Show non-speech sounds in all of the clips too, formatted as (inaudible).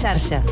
xarxa.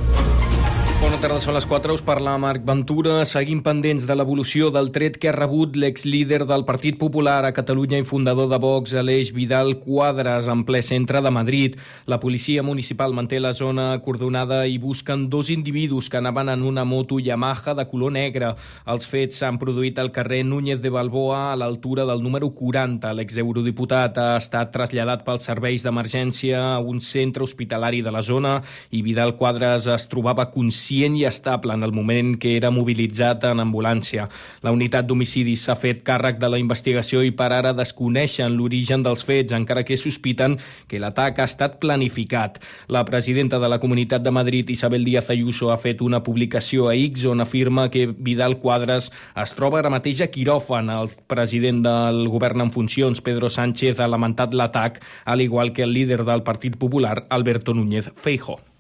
Bona tarda, són les 4, us parla Marc Ventura. Seguim pendents de l'evolució del tret que ha rebut l'ex-líder del Partit Popular a Catalunya i fundador de Vox, Aleix Vidal Quadres, en ple centre de Madrid. La policia municipal manté la zona acordonada i busquen dos individus que anaven en una moto Yamaha de color negre. Els fets s'han produït al carrer Núñez de Balboa, a l'altura del número 40. L'ex-eurodiputat ha estat traslladat pels serveis d'emergència a un centre hospitalari de la zona i Vidal Quadres es trobava conscient conscient i estable en el moment que era mobilitzat en ambulància. La unitat d'homicidis s'ha fet càrrec de la investigació i per ara desconeixen l'origen dels fets, encara que sospiten que l'atac ha estat planificat. La presidenta de la Comunitat de Madrid, Isabel Díaz Ayuso, ha fet una publicació a X on afirma que Vidal Quadres es troba ara mateix a quiròfan. El president del govern en funcions, Pedro Sánchez, ha lamentat l'atac, al igual que el líder del Partit Popular, Alberto Núñez Feijóo.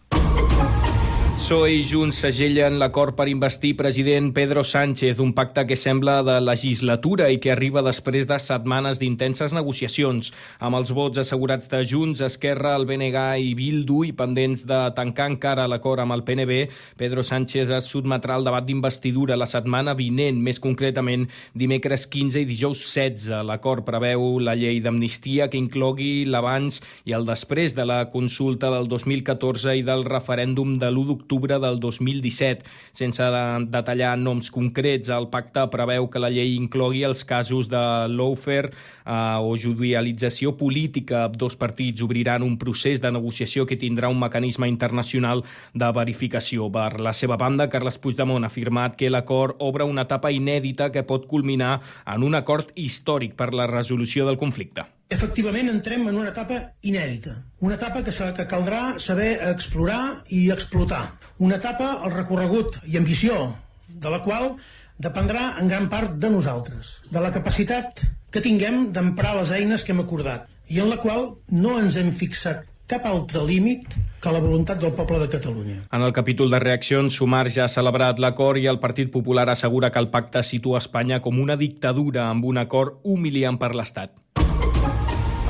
PSOE i Junts segellen l'acord per investir president Pedro Sánchez, un pacte que sembla de legislatura i que arriba després de setmanes d'intenses negociacions. Amb els vots assegurats de Junts, Esquerra, el BNG i Bildu i pendents de tancar encara l'acord amb el PNB, Pedro Sánchez es sotmetrà al debat d'investidura la setmana vinent, més concretament dimecres 15 i dijous 16. L'acord preveu la llei d'amnistia que inclogui l'abans i el després de la consulta del 2014 i del referèndum de l'1 d'octubre d'octubre del 2017. Sense detallar noms concrets, el pacte preveu que la llei inclogui els casos de lawfare eh, o judicialització política. Dos partits obriran un procés de negociació que tindrà un mecanisme internacional de verificació. Per la seva banda, Carles Puigdemont ha afirmat que l'acord obre una etapa inèdita que pot culminar en un acord històric per la resolució del conflicte. Efectivament, entrem en una etapa inèdita, una etapa que, que caldrà saber explorar i explotar, una etapa, el recorregut i ambició de la qual dependrà en gran part de nosaltres, de la capacitat que tinguem d'emprar les eines que hem acordat i en la qual no ens hem fixat cap altre límit que la voluntat del poble de Catalunya. En el capítol de reaccions, Sumar ja ha celebrat l'acord i el Partit Popular assegura que el pacte situa Espanya com una dictadura amb un acord humiliant per l'Estat.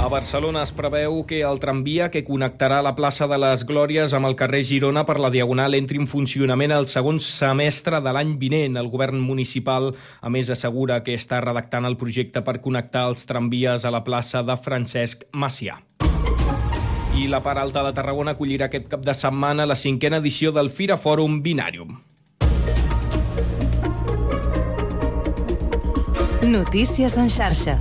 A Barcelona es preveu que el tramvia que connectarà la plaça de les Glòries amb el carrer Girona per la Diagonal entri en funcionament el segon semestre de l'any vinent. El govern municipal, a més, assegura que està redactant el projecte per connectar els tramvies a la plaça de Francesc Macià. I la part alta de Tarragona acollirà aquest cap de setmana la cinquena edició del Fira Fòrum Binàrium. Notícies en xarxa.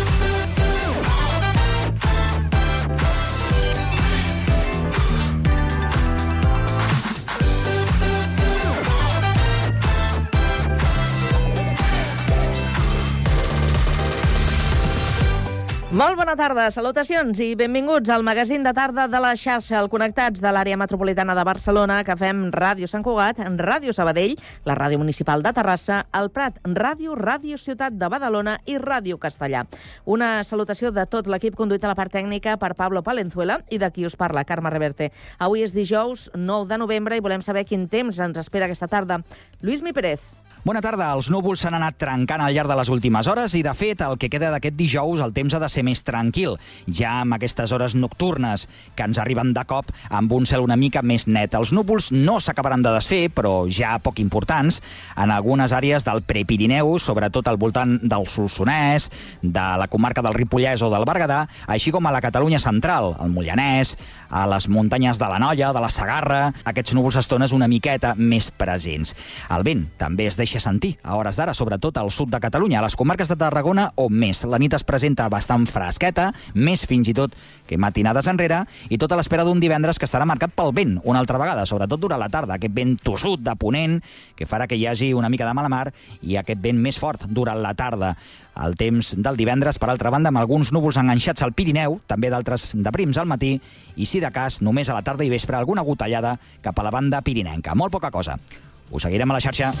Molt bona tarda, salutacions i benvinguts al magazín de tarda de la xarxa, el Connectats de l'àrea metropolitana de Barcelona, que fem Ràdio Sant Cugat, Ràdio Sabadell, la Ràdio Municipal de Terrassa, el Prat Ràdio, Ràdio Ciutat de Badalona i Ràdio Castellà. Una salutació de tot l'equip conduït a la part tècnica per Pablo Palenzuela i de qui us parla, Carme Reverte. Avui és dijous 9 de novembre i volem saber quin temps ens espera aquesta tarda. Lluís Mi Pérez. Bona tarda. Els núvols s'han anat trencant al llarg de les últimes hores i, de fet, el que queda d'aquest dijous, el temps ha de ser més tranquil, ja amb aquestes hores nocturnes que ens arriben de cop amb un cel una mica més net. Els núvols no s'acabaran de desfer, però ja poc importants, en algunes àrees del Prepirineu, sobretot al voltant del Solsonès, de la comarca del Ripollès o del Berguedà, així com a la Catalunya central, el Mollanès, a les muntanyes de la Nolla, de la Sagarra, aquests núvols estones una miqueta més presents. El vent també es deixa sentir a hores d'ara, sobretot al sud de Catalunya, a les comarques de Tarragona o més. La nit es presenta bastant fresqueta, més fins i tot que matinades enrere, i tota l'espera d'un divendres que estarà marcat pel vent, una altra vegada, sobretot durant la tarda, aquest vent tossut de ponent, que farà que hi hagi una mica de mala mar, i aquest vent més fort durant la tarda. El temps del divendres, per altra banda, amb alguns núvols enganxats al Pirineu, també d'altres de prims al matí, i si de cas, només a la tarda i vespre alguna gotellada cap a la banda pirinenca. Molt poca cosa. Us seguirem a la xarxa.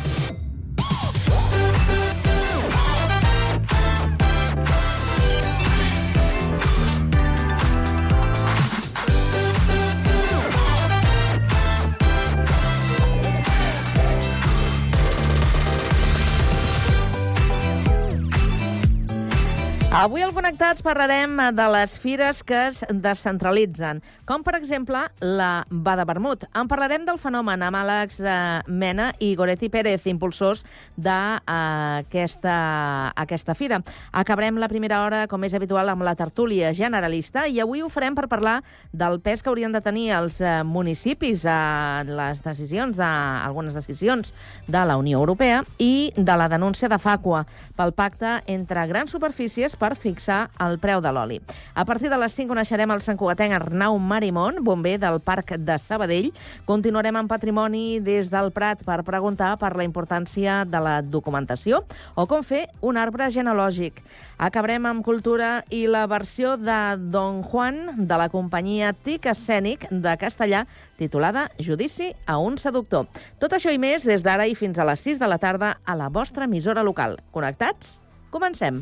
Avui al Connectats parlarem de les fires que es descentralitzen, com per exemple la Bada Vermut. En parlarem del fenomen amb Àlex eh, Mena i Goretti Pérez, impulsors d'aquesta eh, aquesta fira. Acabarem la primera hora, com és habitual, amb la tertúlia generalista i avui ho farem per parlar del pes que haurien de tenir els eh, municipis en les decisions, de, algunes decisions de la Unió Europea i de la denúncia de Fàcua pel pacte entre grans superfícies per fixar el preu de l'oli. A partir de les 5 coneixerem el santcugatenc Arnau Marimón, bomber del Parc de Sabadell. Continuarem amb patrimoni des del Prat per preguntar per la importància de la documentació o com fer un arbre genealògic. Acabarem amb cultura i la versió de Don Juan de la companyia TIC Escènic de Castellà titulada Judici a un seductor. Tot això i més des d'ara i fins a les 6 de la tarda a la vostra emissora local. Connectats? Comencem.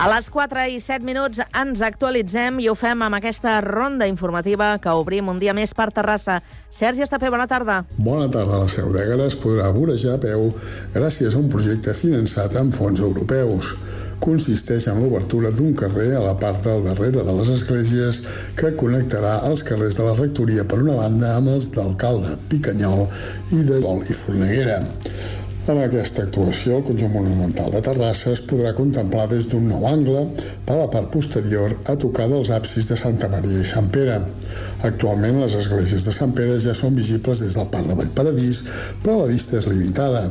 A les 4 i 7 minuts ens actualitzem i ho fem amb aquesta ronda informativa que obrim un dia més per Terrassa. Sergi Estapé, bona tarda. Bona tarda. La Seu d'Ègara es podrà vorejar a peu gràcies a un projecte finançat amb fons europeus. Consisteix en l'obertura d'un carrer a la part del darrere de les esglésies que connectarà els carrers de la rectoria per una banda amb els d'Alcalde, Picanyol i de Vol i Forneguera. Amb aquesta actuació, el conjunt monumental de Terrassa es podrà contemplar des d'un nou angle per la part posterior a tocar dels absis de Santa Maria i Sant Pere. Actualment, les esglésies de Sant Pere ja són visibles des del Parc de Vallparadís, però la vista és limitada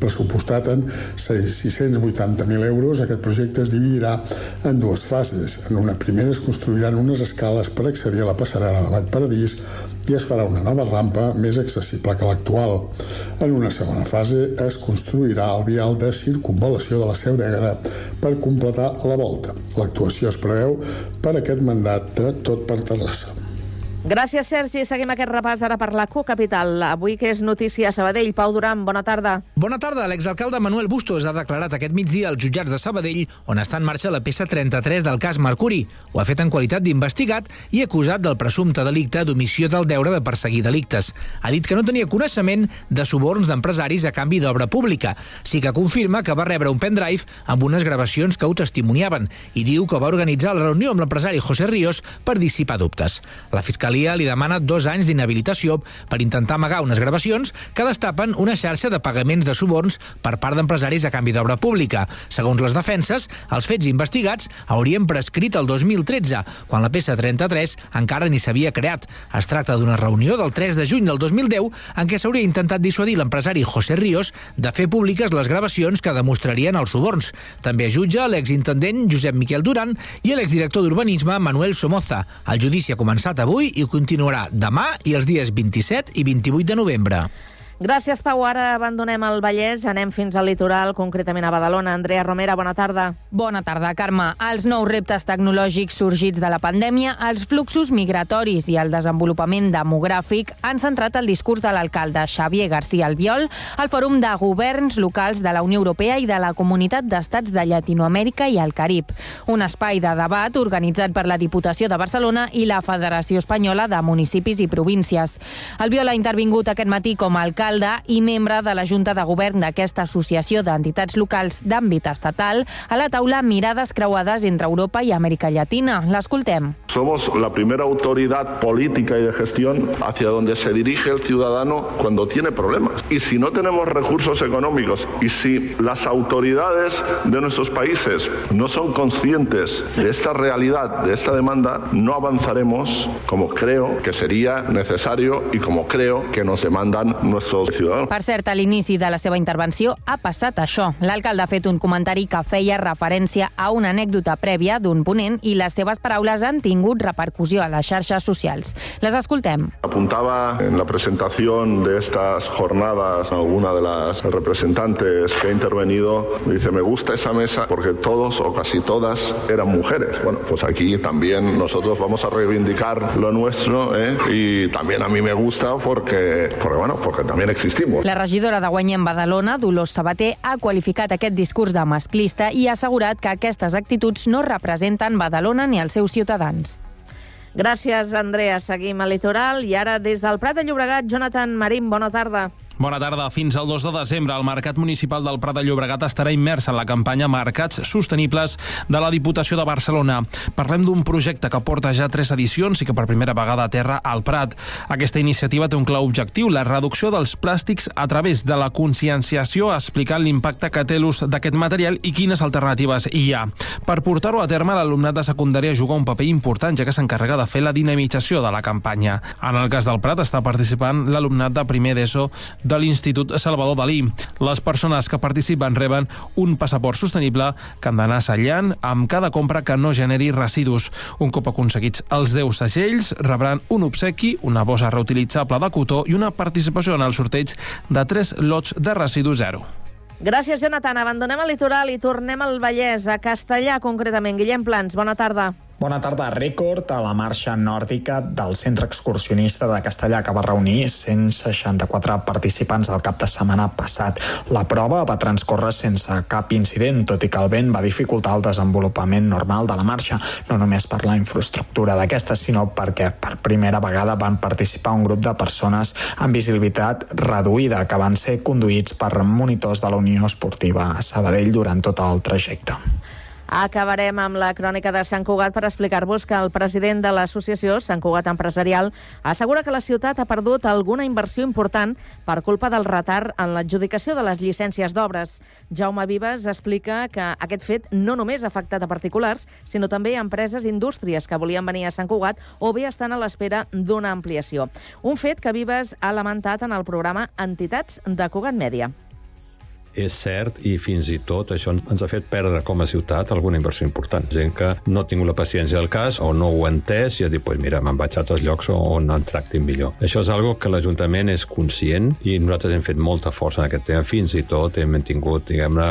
pressupostat en 680.000 euros, aquest projecte es dividirà en dues fases. En una primera es construiran unes escales per accedir a la passarel·la de Vall Paradís i es farà una nova rampa més accessible que l'actual. En una segona fase es construirà el vial de circunvalació de la Seu d'Ègara per completar la volta. L'actuació es preveu per aquest mandat de tot per Terrassa. Gràcies, Sergi. Seguim aquest repàs ara per la Q-Capital. Avui que és notícia a Sabadell. Pau Duran, bona tarda. Bona tarda. L'exalcalde Manuel Bustos ha declarat aquest migdia als jutjats de Sabadell on està en marxa la peça 33 del cas Mercuri. Ho ha fet en qualitat d'investigat i acusat del presumpte delicte d'omissió del deure de perseguir delictes. Ha dit que no tenia coneixement de suborns d'empresaris a canvi d'obra pública. Sí que confirma que va rebre un pendrive amb unes gravacions que ho testimoniaven i diu que va organitzar la reunió amb l'empresari José Ríos per dissipar dubtes. La Fiscalia Fiscalia li demana dos anys d'inhabilitació per intentar amagar unes gravacions que destapen una xarxa de pagaments de suborns per part d'empresaris a canvi d'obra pública. Segons les defenses, els fets investigats haurien prescrit el 2013, quan la peça 33 encara ni s'havia creat. Es tracta d'una reunió del 3 de juny del 2010 en què s'hauria intentat dissuadir l'empresari José Ríos de fer públiques les gravacions que demostrarien els suborns. També jutja l'exintendent Josep Miquel Duran i l'exdirector d'Urbanisme Manuel Somoza. El judici ha començat avui i continuarà demà i els dies 27 i 28 de novembre. Gràcies, Pau. Ara abandonem el Vallès, anem fins al litoral, concretament a Badalona. Andrea Romera, bona tarda. Bona tarda, Carme. Els nous reptes tecnològics sorgits de la pandèmia, els fluxos migratoris i el desenvolupament demogràfic han centrat el discurs de l'alcalde Xavier García Albiol al Fòrum de Governs Locals de la Unió Europea i de la Comunitat d'Estats de Llatinoamèrica i el Carib. Un espai de debat organitzat per la Diputació de Barcelona i la Federació Espanyola de Municipis i Províncies. Albiol ha intervingut aquest matí com a alcalde alcalde i membre de la Junta de Govern d'aquesta associació d'entitats locals d'àmbit estatal, a la taula Mirades creuades entre Europa i Amèrica Llatina. L'escoltem. Somos la primera autoridad política y de gestión hacia donde se dirige el ciudadano cuando tiene problemas. Y si no tenemos recursos económicos y si las autoridades de nuestros países no son conscientes de esta realidad, de esta demanda, no avanzaremos como creo que sería necesario y como creo que nos demandan nuestros ciudadanos. Per cert, a l'inici de la seva intervenció ha passat això. L'alcalde ha fet un comentari que feia referència a una anècdota prèvia d'un ponent i les seves paraules han tingut repercussió a les xarxes socials. Les escoltem. Apuntaba en la presentación de estas jornadas alguna de las representantes que ha intervenido, dice, me gusta esa mesa porque todos o casi todas eran mujeres. Bueno, pues aquí también nosotros vamos a reivindicar lo nuestro ¿eh? y también a mí me gusta porque, porque, bueno, porque también existimos. La regidora de Guanyem Badalona, Dolors Sabater, ha qualificat aquest discurs de masclista i ha assegurat que aquestes actituds no representen Badalona ni els seus ciutadans. Gràcies, Andrea. Seguim al litoral i ara des del Prat de Llobregat, Jonathan Marín, bona tarda. Bona tarda. Fins al 2 de desembre, el Mercat Municipal del Prat de Llobregat estarà immers en la campanya Mercats Sostenibles de la Diputació de Barcelona. Parlem d'un projecte que porta ja tres edicions i que per primera vegada aterra al Prat. Aquesta iniciativa té un clar objectiu, la reducció dels plàstics a través de la conscienciació explicant l'impacte que té l'ús d'aquest material i quines alternatives hi ha. Per portar-ho a terme, l'alumnat de secundària juga un paper important, ja que s'encarrega de fer la dinamització de la campanya. En el cas del Prat està participant l'alumnat de primer d'ESO de l'Institut Salvador Dalí. Les persones que participen reben un passaport sostenible que han d'anar sellant amb cada compra que no generi residus. Un cop aconseguits els 10 segells, rebran un obsequi, una bossa reutilitzable de cotó i una participació en el sorteig de 3 lots de residu zero. Gràcies, Jonathan. Abandonem el litoral i tornem al Vallès, a Castellà, concretament. Guillem Plans, bona tarda. Bona tarda. Rècord a la marxa nòrdica del Centre Excursionista de Castellà que va reunir 164 participants del cap de setmana passat. La prova va transcorrer sense cap incident, tot i que el vent va dificultar el desenvolupament normal de la marxa, no només per la infraestructura d'aquesta, sinó perquè per primera vegada van participar un grup de persones amb visibilitat reduïda que van ser conduïts per monitors de la Unió Esportiva a Sabadell durant tot el trajecte. Acabarem amb la crònica de Sant Cugat per explicar-vos que el president de l'associació Sant Cugat Empresarial assegura que la ciutat ha perdut alguna inversió important per culpa del retard en l'adjudicació de les llicències d'obres. Jaume Vives explica que aquest fet no només ha afectat a particulars, sinó també a empreses i indústries que volien venir a Sant Cugat o bé estan a l'espera d'una ampliació. Un fet que Vives ha lamentat en el programa Entitats de Cugat Mèdia és cert i fins i tot això ens ha fet perdre com a ciutat alguna inversió important. Gent que no ha tingut la paciència del cas o no ho ha entès i ha dit, pues mira, me'n vaig a altres llocs on en tractin millor. Això és algo que l'Ajuntament és conscient i nosaltres hem fet molta força en aquest tema. Fins i tot hem tingut, diguem-ne,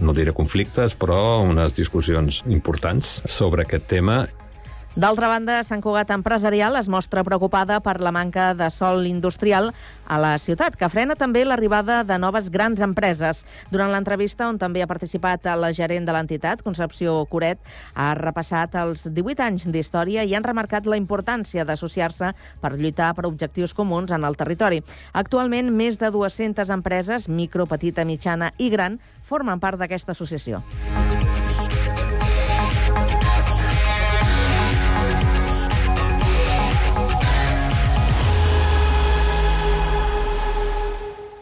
no diré conflictes, però unes discussions importants sobre aquest tema D'altra banda, Sant Cugat Empresarial es mostra preocupada per la manca de sol industrial a la ciutat, que frena també l'arribada de noves grans empreses. Durant l'entrevista, on també ha participat la gerent de l'entitat, Concepció Coret, ha repassat els 18 anys d'història i han remarcat la importància d'associar-se per lluitar per objectius comuns en el territori. Actualment, més de 200 empreses, micro, petita, mitjana i gran, formen part d'aquesta associació.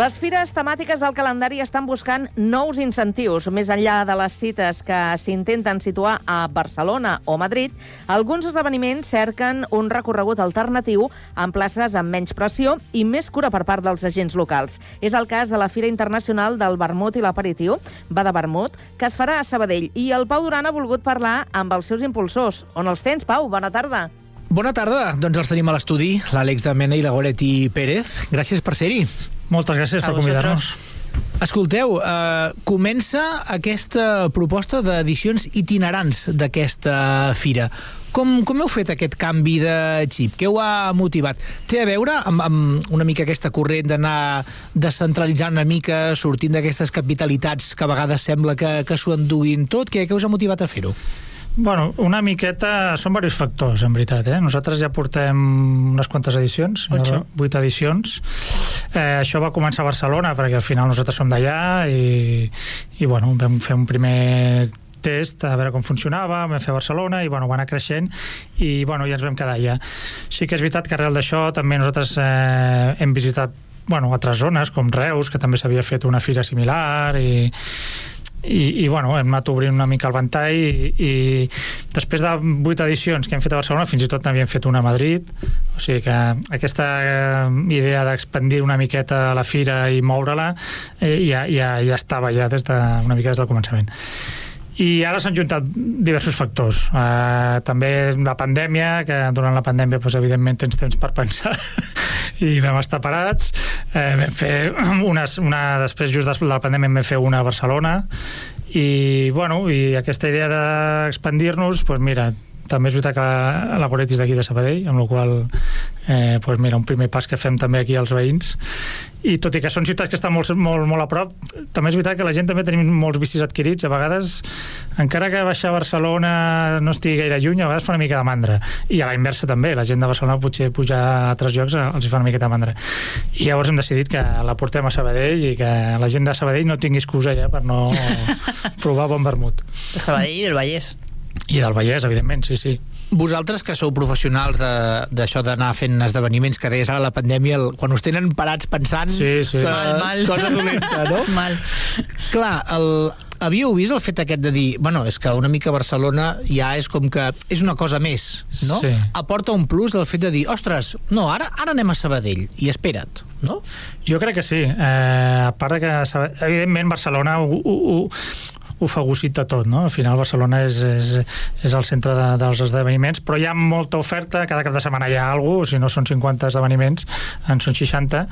Les fires temàtiques del calendari estan buscant nous incentius. Més enllà de les cites que s'intenten situar a Barcelona o Madrid, alguns esdeveniments cerquen un recorregut alternatiu amb places amb menys pressió i més cura per part dels agents locals. És el cas de la Fira Internacional del Vermut i l'Aperitiu, Va de Vermut, que es farà a Sabadell. I el Pau Duran ha volgut parlar amb els seus impulsors. On els tens, Pau? Bona tarda. Bona tarda, doncs els tenim a l'estudi, l'Àlex de Mena i la Goretti Pérez. Gràcies per ser-hi. Moltes gràcies per convidar-nos. Escolteu, eh, comença aquesta proposta d'edicions itinerants d'aquesta fira. Com, com heu fet aquest canvi de xip? Què ho ha motivat? Té a veure amb, amb una mica aquesta corrent d'anar descentralitzant una mica, sortint d'aquestes capitalitats que a vegades sembla que, que s'ho enduguin tot? Què, què us ha motivat a fer-ho? Bueno, una miqueta... Són diversos factors, en veritat. Eh? Nosaltres ja portem unes quantes edicions, Ocho. vuit edicions. Eh, això va començar a Barcelona, perquè al final nosaltres som d'allà i, i bueno, vam fer un primer test a veure com funcionava, vam fer a Barcelona i bueno, va anar creixent i bueno, ja ens vam quedar allà. Sí que és veritat que arrel d'això també nosaltres eh, hem visitat bueno, altres zones com Reus, que també s'havia fet una fira similar i, i, i bueno, hem anat obrint una mica el ventall i, i després de vuit edicions que hem fet a Barcelona, fins i tot n'havíem fet una a Madrid o sigui que aquesta eh, idea d'expandir una miqueta la fira i moure-la eh, ja, ja, ja estava ja des de, una mica des del començament i ara s'han juntat diversos factors. Uh, també la pandèmia, que durant la pandèmia pues, evidentment tens temps per pensar i vam estar parats. Uh, vam fer una, una, després, just de la pandèmia, vam fer una a Barcelona i, bueno, i aquesta idea d'expandir-nos, pues, mira, també és veritat que la, Goretti és d'aquí de Sabadell, amb la qual eh, pues mira, un primer pas que fem també aquí als veïns. I tot i que són ciutats que estan molt, molt, molt a prop també és veritat que la gent també tenim molts vicis adquirits. A vegades, encara que baixar a Barcelona no estigui gaire lluny a vegades fa una mica de mandra, i a la inversa també la gent de Barcelona potser pujar a altres llocs els hi fa una mica de mandra. I llavors hem decidit que la portem a Sabadell i que la gent de Sabadell no tingui excusa ja per no (laughs) provar bon vermut. De Sabadell i del Vallès. I del Vallès, evidentment, sí, sí Vosaltres que sou professionals de- d'això d'anar fent esdeveniments que deies ara la pandèmia, el, quan us tenen parats pensant Sí, sí. que Mal, mal. cosa dolenta, no? (laughs) Mal. Clar, el, havíeu vist el fet aquest de dir bueno, és que una mica Barcelona ja és com que és una cosa més, no? Sí. Aporta un plus el fet de dir, ostres, no, ara ara anem a Sabadell, i espera't, no? Jo crec que sí. Eh, a part de que, evidentment, Barcelona ho, ho, ho, ho fagocita tot, no? Al final Barcelona és, és, és el centre de, dels esdeveniments, però hi ha molta oferta, cada cap de setmana hi ha alguna cosa, si no són 50 esdeveniments, en són 60,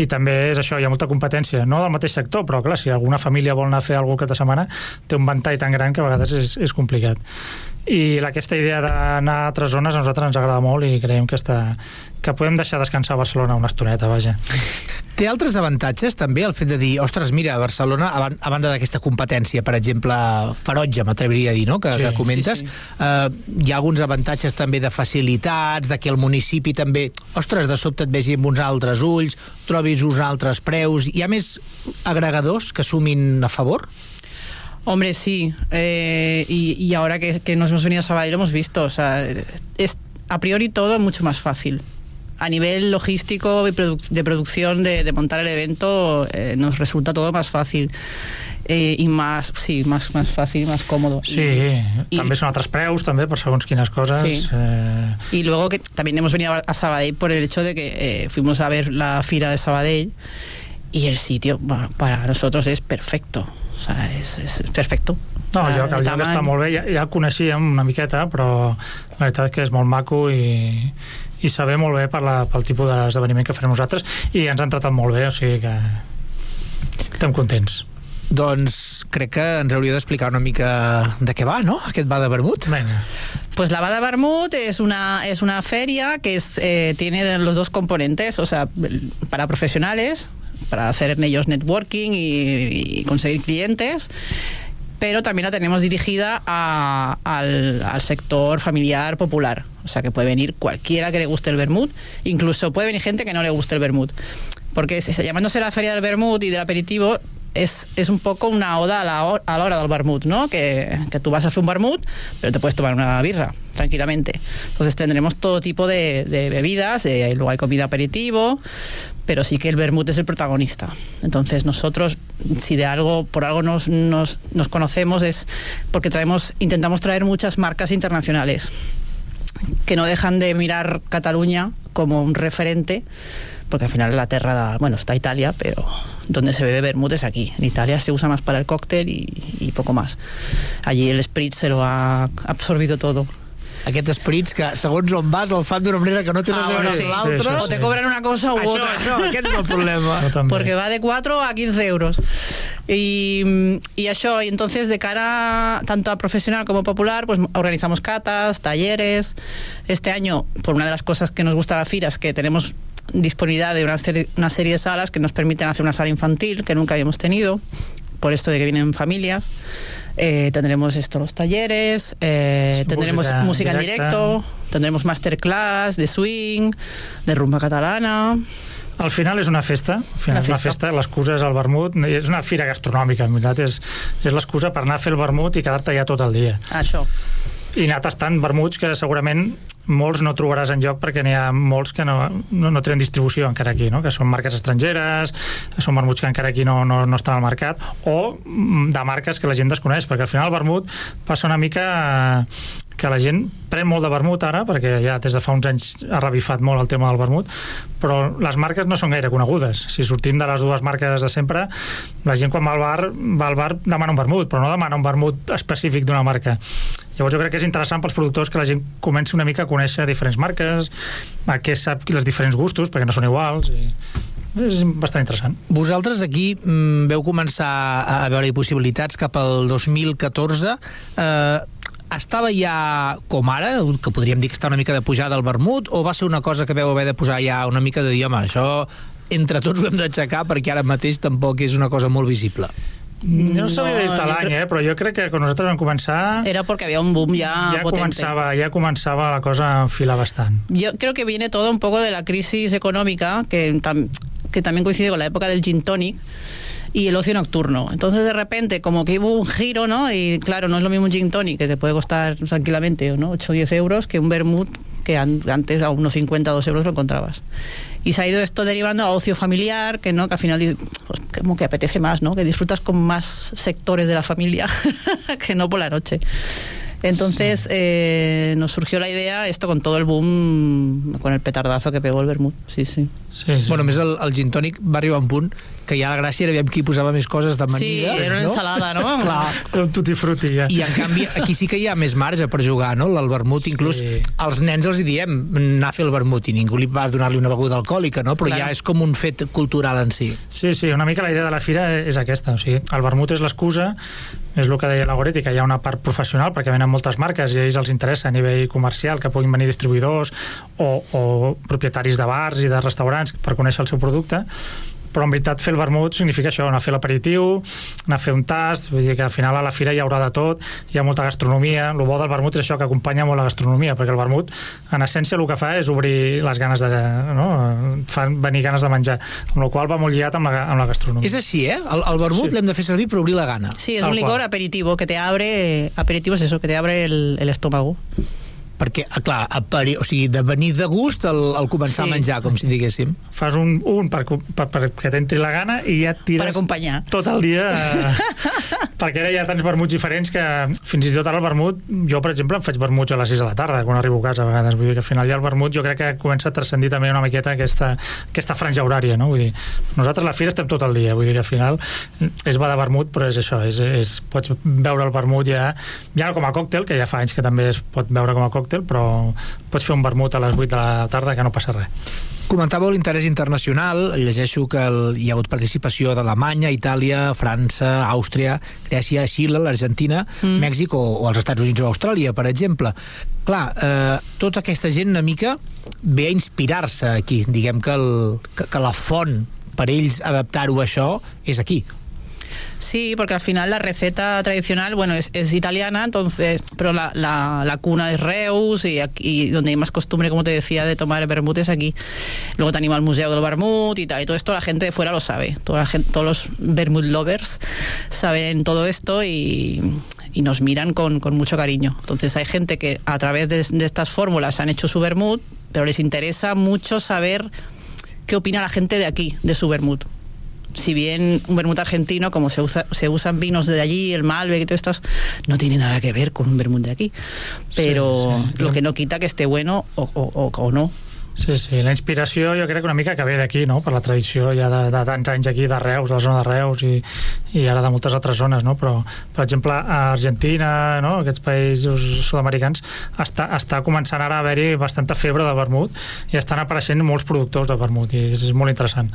i també és això, hi ha molta competència, no del mateix sector, però clar, si alguna família vol anar a fer alguna cosa cada setmana, té un ventall tan gran que a vegades és, és complicat. I la- aquesta idea d'anar a altres zones a nosaltres ens agrada molt i creiem que, està, que podem deixar descansar a Barcelona una estoneta, vaja. Té altres avantatges també el fet de dir, ostres, mira, a Barcelona, a banda d'aquesta competència, per exemple, ferotge, m'atreviria a dir, no?, que, Sí, que comentes, sí, sí. Eh, hi ha alguns avantatges també de facilitats, de que el municipi també, ostres, de sobte et vegi amb uns altres ulls, trobis uns altres preus, hi ha més agregadors que sumin a favor? Hombre, sí. Eh, y, y ahora que, que nos hemos venido a Sabadell lo hemos visto. O sea, es a priori todo mucho más fácil. A nivel logístico y de producción de, de montar el evento eh, nos resulta todo más fácil. Eh, y más, sí, más, más fácil, más cómodo. Sí, Y- també són altres preus, també, per segons quines coses. Sí. Eh, Y luego que también hemos venido a Sabadell por el hecho de que eh, fuimos a ver la fira de Sabadell y el sitio bueno, para nosotros es perfecto. O sea, es, es perfecto. no, O el lloc, el el lloc tamany- està molt bé, ja, ja el coneixíem una miqueta, però la veritat és que és molt maco i, i saber molt bé per la, pel tipus d'esdeveniment que farem nosaltres i ens han tratat molt bé, o sigui que estem contents. Doncs crec que ens hauria d'explicar una mica de què va, no?, aquest va de vermut. Venga. Pues la Bada Barmut es una, es una feria que es, eh, tiene los dos componentes, o sea, para profesionales, para hacer en ellos networking y, conseguir clientes, pero también la tenemos dirigida a- al, sector familiar popular. O sea, que puede venir cualquiera que le guste el vermut, incluso puede venir gente que no le guste el vermut. Porque llamándose la feria del vermut y del aperitivo, es, es un poco una oda a la, ho- a la hora del vermut, ¿no? Que, que tú vas a hacer un vermut, pero te puedes tomar una birra tranquilamente. Entonces tendremos todo tipo de, de bebidas, eh, luego hay comida aperitivo, pero sí que el vermut es el protagonista. Entonces nosotros, si de algo, por algo nos, nos, nos conocemos, es porque traemos, intentamos traer muchas marcas internacionales que no dejan de mirar Cataluña como un referente, porque al final la tierra, da- bueno, está Italia, pero donde se bebe vermut es aquí. En Italia se usa más para el cóctel y, y poco más. Allí el spritz se lo ha absorbido todo. Aquests esprits que, segons on vas, el fan d'una manera que no té res a veure sí. amb l'altra. O te cobran una cosa u Això, otra. això, aquest és el problema. (laughs) Porque va de 4 a 15 euros. Y, y eso, y entonces de cara tanto a profesional como popular, pues organizamos catas, talleres. Este año, por una de las cosas que nos gusta la FIRA es que tenemos disponibilidad de una serie, una serie de salas que nos permiten hacer una sala infantil que nunca habíamos tenido, por esto de que vienen familias. Eh, tendremos esto, los talleres, eh, tendremos música música, en directo, tendremos masterclass de swing, de rumba catalana. Al final és una festa, al final Una és una festa. festa, l'excusa és el vermut, és una fira gastronòmica, en veritat, és, és l'excusa per anar a fer el vermut i quedar-te allà tot el dia. Això. I anar tastant vermuts que segurament molts no trobaràs en lloc perquè n'hi ha molts que no, no, no tenen distribució encara aquí, no? que són marques estrangeres, són vermuts que encara aquí no, no, no estan al mercat, o mm, de marques que la gent desconeix, perquè al final el vermut passa una mica que la gent pren molt de vermut ara, perquè ja des de fa uns anys ha revifat molt el tema del vermut, però les marques no són gaire conegudes. Si sortim de les dues marques de sempre, la gent quan va al bar, va al bar demana un vermut, però no demana un vermut específic d'una marca. Llavors jo crec que és interessant pels productors que la gent comenci una mica a conèixer diferents marques, a què sap els diferents gustos, perquè no són iguals, i és bastant interessant. Vosaltres aquí mm, veu començar a veure possibilitats cap al 2014. Eh, estava ja com ara, que podríem dir que està una mica de pujada al vermut, o va ser una cosa que veu haver de posar ja una mica de dir, home, això entre tots ho hem d'aixecar perquè ara mateix tampoc és una cosa molt visible. No sabia dir-te jo l'any, crec- eh? però jo crec que quan nosaltres vam començar Era porque había un boom ya, ja potente. començava, ja començava la cosa a enfilar bastant. Yo creo que viene todo un poco de la crisis económica que, tam- que también coincide con la época del gin tonic y el ocio nocturno. Entonces, de repente, como que hubo un giro, ¿no? Y claro, no es lo mismo un gin tonic que te puede costar tranquilamente ¿no? 8 o 10 euros que un vermut que an- antes a unos 50 o 2 euros lo encontrabas. Y se ha ido esto derivando a ocio familiar, que no que al final pues, como que apetece más, ¿no? Que disfrutas con más sectores de la familia (laughs) que no por la noche. Entonces eh, nos surgió la idea, esto con todo el boom, con el petardazo que pegó el vermut. Sí, sí. Sí, sí. Bueno, a més, el, el gin tònic va arribar a un punt que ja la gràcia era aviam qui posava més coses de Sí, manida. era una no? ensalada, no? (laughs) Clar. Un tutti frutti, ja. I en canvi aquí sí que hi ha més marge per jugar, no? El vermut, inclús Sí. als nens els hi diem anar a fer el vermut i ningú li va donar-li una beguda alcohòlica, no? Però Clar. ja és com un fet cultural en si. Sí, sí, una mica la idea de la fira és aquesta, o sigui, el vermut és l'excusa, és el que deia la Goretti, que hi ha una part professional, perquè venen moltes marques i a ells els interessa a nivell comercial que puguin venir distribuïdors o, o propietaris de bars i de restaurants per conèixer el seu producte, però en veritat fer el vermut significa això, anar a fer l'aperitiu, anar a fer un tast, vull dir que al final a la fira hi haurà de tot, hi ha molta gastronomia, el bo del vermut és això, que acompanya molt la gastronomia, perquè el vermut, en essència, el que fa és obrir les ganes de... No? Fa venir ganes de menjar, amb la qual va molt lligat amb la, amb la gastronomia. És així, eh? El, el vermut Sí. l'hem de fer servir per obrir la gana. Sí, es Tal un licor cual. aperitivo que te abre, aperitivo es eso, que te abre el, el estómago. Perquè, ah, clar, apari, o sigui, de venir de gust al, al començar Sí. a menjar, com si diguéssim. fas un, un per, per, per que t'entri la gana i ja et Per tires acompanyar. tot el dia eh, (laughs) perquè ara hi ha tants vermuts diferents que fins i tot ara el vermut jo per exemple em faig vermuts a les 6 de la tarda quan arribo a casa a vegades, vull dir que al final ja el vermut jo crec que comença a transcendir també una miqueta aquesta, aquesta franja horària, no? Vull dir, nosaltres a la fira estem tot el dia, vull dir que al final és va de vermut, però és això és, és, pots veure el vermut ja, ja com a còctel, que ja fa anys que també es pot veure com a còctel, però pots fer un vermut a les 8 de la tarda que no passa res. Comentàveu l'interès internacional, llegeixo que el, hi ha hagut participació d'Alemanya, Itàlia, França, Àustria, Grècia, Xile, l'Argentina, mm. Mèxic o, o els Estats Units o Austràlia, per exemple. Clar, eh, tota aquesta gent una mica ve a inspirar-se aquí. Diguem que, el, que, que la font per ells adaptar-ho a això és aquí. Sí, porque al final la receta tradicional, bueno, es, italiana, entonces, pero la, la, cuna es Reus y, aquí, donde hay más costumbre, como te decía, de tomar vermut es aquí. Luego te anima al Museo del Vermut y tal, y todo esto la gente de fuera lo sabe. Toda la gente, todos los vermut lovers saben todo esto y, nos miran con, mucho cariño. Entonces hay gente que a través de, de estas fórmulas han hecho su vermut, pero les interesa mucho saber qué opina la gente de aquí, de su vermut si bien un vermut argentino, como se, usa, se usan vinos de allí, el Malbec y todo esto, no tiene nada que ver con un vermut de aquí. Pero sí, sí. lo que no quita que esté bueno o, o, o no. Sí, sí, la inspiració jo crec que una mica que ve d'aquí, no? per la tradició ja de, de tants anys aquí de Reus, de la zona de Reus i, i ara de moltes altres zones, no? però per exemple a Argentina, no? aquests països sud-americans està, està començant ara a haver-hi bastanta febre de vermut i estan apareixent molts productors de vermut i és, és molt interessant.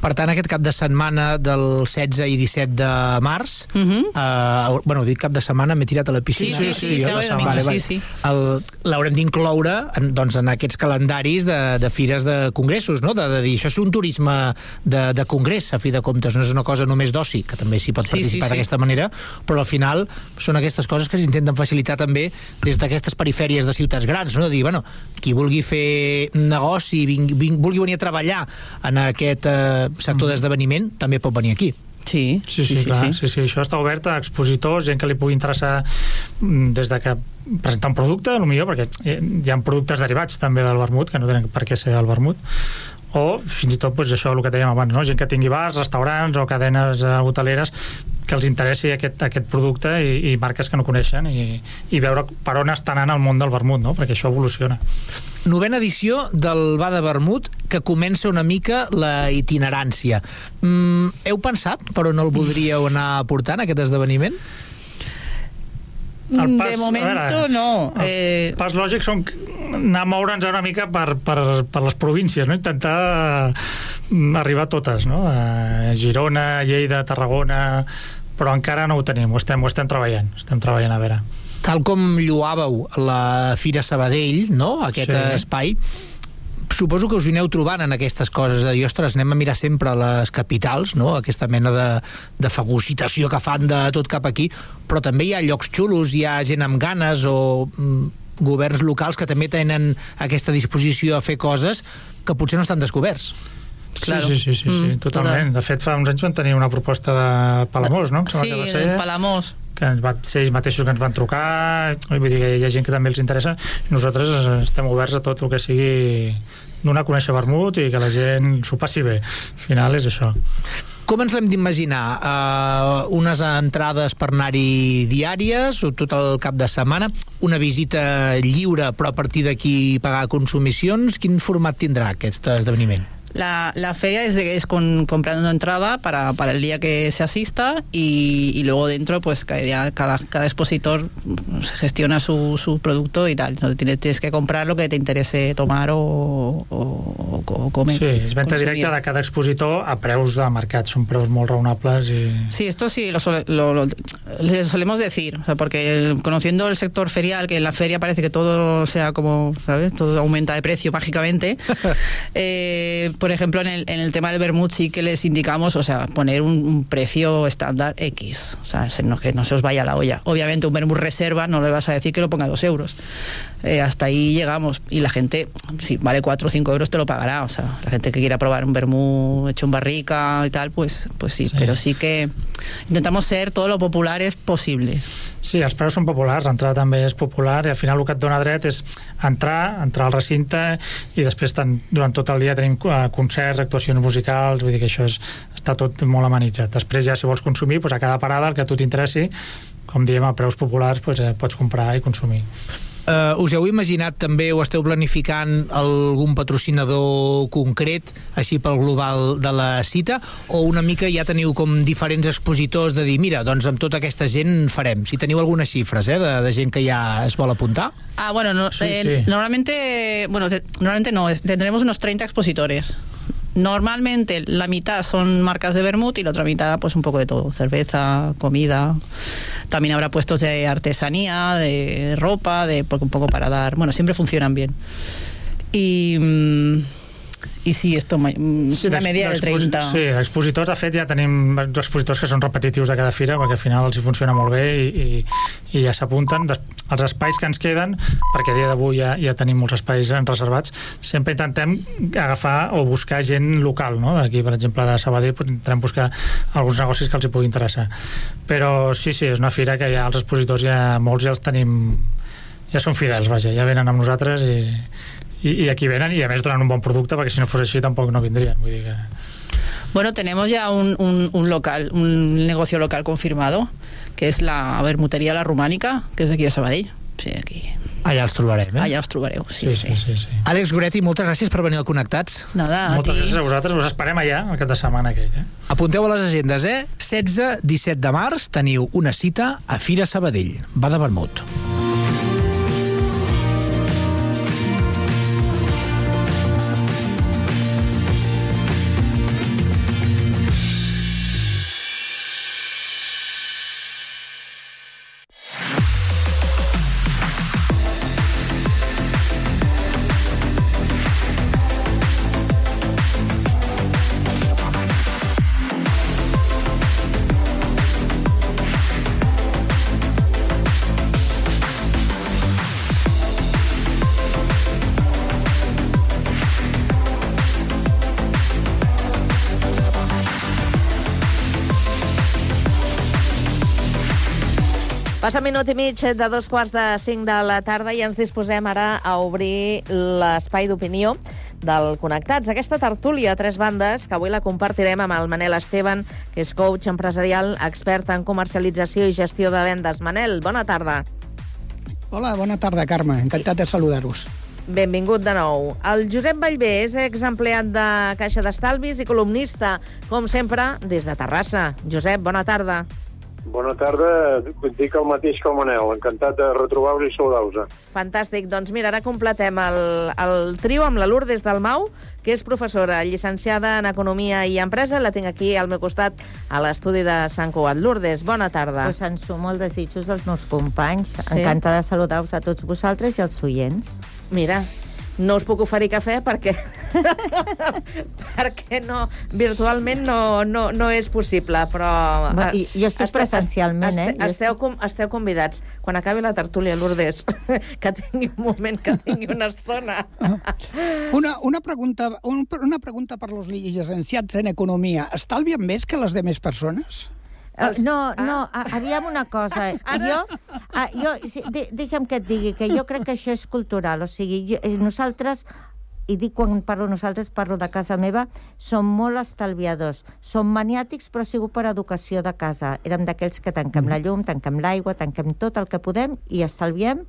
Per tant, aquest cap de setmana del 16 i 17 de març, uh -huh. eh, bueno, dic cap de setmana, m'he tirat a la piscina. Sí, sí, sí, sí, sí, domingo, vale, vale. sí, sí. L'haurem d'incloure en, doncs, en aquests calendaris de, de fires de congressos, no? de, de dir, això és un turisme de, de congrés, a fi de comptes, no és una cosa només d'oci, que també s'hi pot Sí, participar sí, sí. d'aquesta manera, però al final són aquestes coses que s'intenten facilitar també des d'aquestes perifèries de ciutats grans, no? de dir, bueno, qui vulgui fer negoci, ving, ving, vulgui venir a treballar en aquest eh, sector d'esdeveniment, també pot venir aquí. Sí, Sí, sí, sí, clar, sí. sí, sí, això està obert a expositors, gent que li pugui interessar mm, des de que presentar un producte, millor perquè eh, hi ha productes derivats també del vermut, que no tenen per què ser el vermut, o fins i tot doncs, això el que dèiem abans, no? gent que tingui bars, restaurants o cadenes eh, hoteleres que els interessi aquest, aquest producte i, i marques que no coneixen i, i veure per on estan anant el món del vermut, no? perquè això evoluciona. Novena edició del Bar de Vermut, que comença una mica la itinerància. Mm, heu pensat per on el voldríeu anar portant, aquest esdeveniment? El pas, de veure, no. El Eh, pas lògic són anar a moure'ns una mica per, per, per les províncies, no? intentar mm, arribar a totes, no? a Girona, Lleida, Tarragona, però encara no ho tenim, ho estem, ho estem treballant, estem treballant a veure. Tal com lluàveu la Fira Sabadell, no? aquest sí. espai, suposo que us hi aneu trobant en aquestes coses de dir, ostres, anem a mirar sempre les capitals, no? aquesta mena de, de fagocitació que fan de tot cap aquí, però també hi ha llocs xulos, hi ha gent amb ganes o mm, governs locals que també tenen aquesta disposició a fer coses que potser no estan descoberts. Claro. Sí, sí, sí, sí, sí Mm, totalment. De fet, fa uns anys van tenir una proposta de Palamós, no? Em sí, que va ser, Palamós. Que ens va ser ells mateixos que ens van trucar, vull dir que hi ha gent que també els interessa. Nosaltres estem oberts a tot el que sigui donar a conèixer vermut i que la gent s'ho passi bé. Al final és això. Com ens l'hem d'imaginar? Uh, unes entrades per anar-hi diàries o tot el cap de setmana? Una visita lliure però a partir d'aquí pagar consumicions? Quin format tindrà aquest esdeveniment? La, la feria es, de- es con, comprando entrada para, para el día que se asista y, y luego dentro pues ya cada, cada expositor gestiona su, su producto y tal. No tienes, tienes que comprar lo que te interese tomar o, o, o- comer. Sí, és venda consumir. directa de cada expositor a preus de mercat. Són preus molt raonables i... Sí, esto sí lo, lo- lo- le solemos decir, o sea, porque conociendo el sector ferial, que en la feria parece que todo sea como, ¿sabes? Todo aumenta de precio mágicamente. (laughs) eh, por ejemplo, en el, en el tema del vermut sí que les indicamos, o sea, poner un, un precio estándar X, o sea, se- no, que no se os vaya la olla. Obviamente un vermut reserva no le vas a decir que lo ponga a dos euros. Eh, hasta ahí llegamos y la gente, si vale 4 o 5 euros te lo pagará, o sea, la gente que quiera probar un vermut hecho en barrica y tal, pues, pues sí, Sí. pero sí que intentamos ser todo lo populares posible. Sí, els preus són populars, l'entrada també és popular i al final el que et dona dret és entrar, entrar al recinte i després tan, durant tot el dia tenim eh, concerts, actuacions musicals, vull dir que això és, està tot molt amenitzat. Després ja si vols consumir, doncs a cada parada el que a tu t'interessi, com diem, a preus populars doncs, eh, pots comprar i consumir. Uh, us heu imaginat també o esteu planificant algun patrocinador concret així pel global de la cita o una mica ja teniu com diferents expositors de dir, mira, doncs amb tota aquesta gent farem, si teniu algunes xifres eh, de, de gent que ja es vol apuntar Ah, bueno, no, Sí, eh, sí. normalmente, bueno, te- normalmente no, tendremos unos 30 expositores. Normalmente la mitad son marcas de vermut y la otra mitad pues un poco de todo, cerveza, comida. También habrá puestos de artesanía, de ropa, de un poco para dar, bueno, siempre funcionan bien. Y Y sí, esto mm, una media del d'exposi- 30. Sí, expositors, de fet, ja tenim expositors que són repetitius de cada fira, perquè al final els hi funciona molt bé i, i, i ja s'apunten. Els espais que ens queden, perquè a dia d'avui ja, ja tenim molts espais reservats, sempre intentem agafar o buscar gent local, no? D'aquí, per exemple, de Sabadell, doncs, intentem buscar alguns negocis que els hi pugui interessar. Però sí, sí, és una fira que ja els expositors ja, molts ja els tenim ja són fidels, vaja, ja venen amb nosaltres i, i, i aquí venen i a més donen un bon producte perquè si no fos així tampoc no vindrien vull dir que... Bueno, tenemos ya un, un- un local, un negocio local confirmado, que es la Bermutería La Romànica, que és d'aquí de Sabadell. Sí, aquí. Allà els trobarem, eh? Allà els trobareu, sí, sí, sí, sí. Àlex Goretti, moltes gràcies per venir al Connectats. Nada, a Moltes ti. gràcies a vosaltres, us esperem allà el cap de setmana aquell. Eh? Apunteu a les agendes, eh? 16-17 de març teniu una cita a Fira Sabadell. Va de vermut. Minut i mig de dos quarts de cinc de la tarda i ens disposem ara a obrir l'espai d'opinió del Connectats. Aquesta tertúlia a tres bandes, que avui la compartirem amb el Manel Esteban, que és coach empresarial, expert en comercialització i gestió de vendes. Manel, bona tarda. Hola, bona tarda, Carme. Encantat de saludar-vos. Benvingut de nou. El Josep Vallvé és exempleat de Caixa d'Estalvis i columnista, com sempre, des de Terrassa. Josep, bona tarda. Bona tarda, dic el mateix que el Manel, encantat de retrobar-vos i saludar-vos. Fantàstic. Doncs mira, ara completem el, el trio amb la Lourdes Dalmau, que és professora, llicenciada en Economia i Empresa. La tinc aquí al meu costat a l'estudi de Sant Cugat. Lourdes, bona tarda. Pues en sumo els desitjos dels meus companys. Sí? Encantada de saludar-vos a tots vosaltres i als oients. Mira, no us puc oferir cafè perquè (laughs) perquè no, virtualment no, no, no és possible, però... Va, i- jo estic Este- presencialment, eh? este- Jo Esteu, com, esteu convidats. Quan acabi la tertúlia, Lourdes, (laughs) que tingui un moment, que tingui una estona. Una, una, pregunta, un, una pregunta per los llicenciats en economia. Estalvien més que les demés persones? Uh, no, no, a, aviam una cosa. (laughs) Jo, uh, jo, sí, de, deixa'm que et digui que jo crec que això és cultural. O sigui, jo, eh, nosaltres i dic quan parlo nosaltres, parlo de casa meva, som molt estalviadors. Som maniàtics, però ha sigut per educació de casa. Érem d'aquells que tanquem la llum, tanquem l'aigua, tanquem tot el que podem i estalviem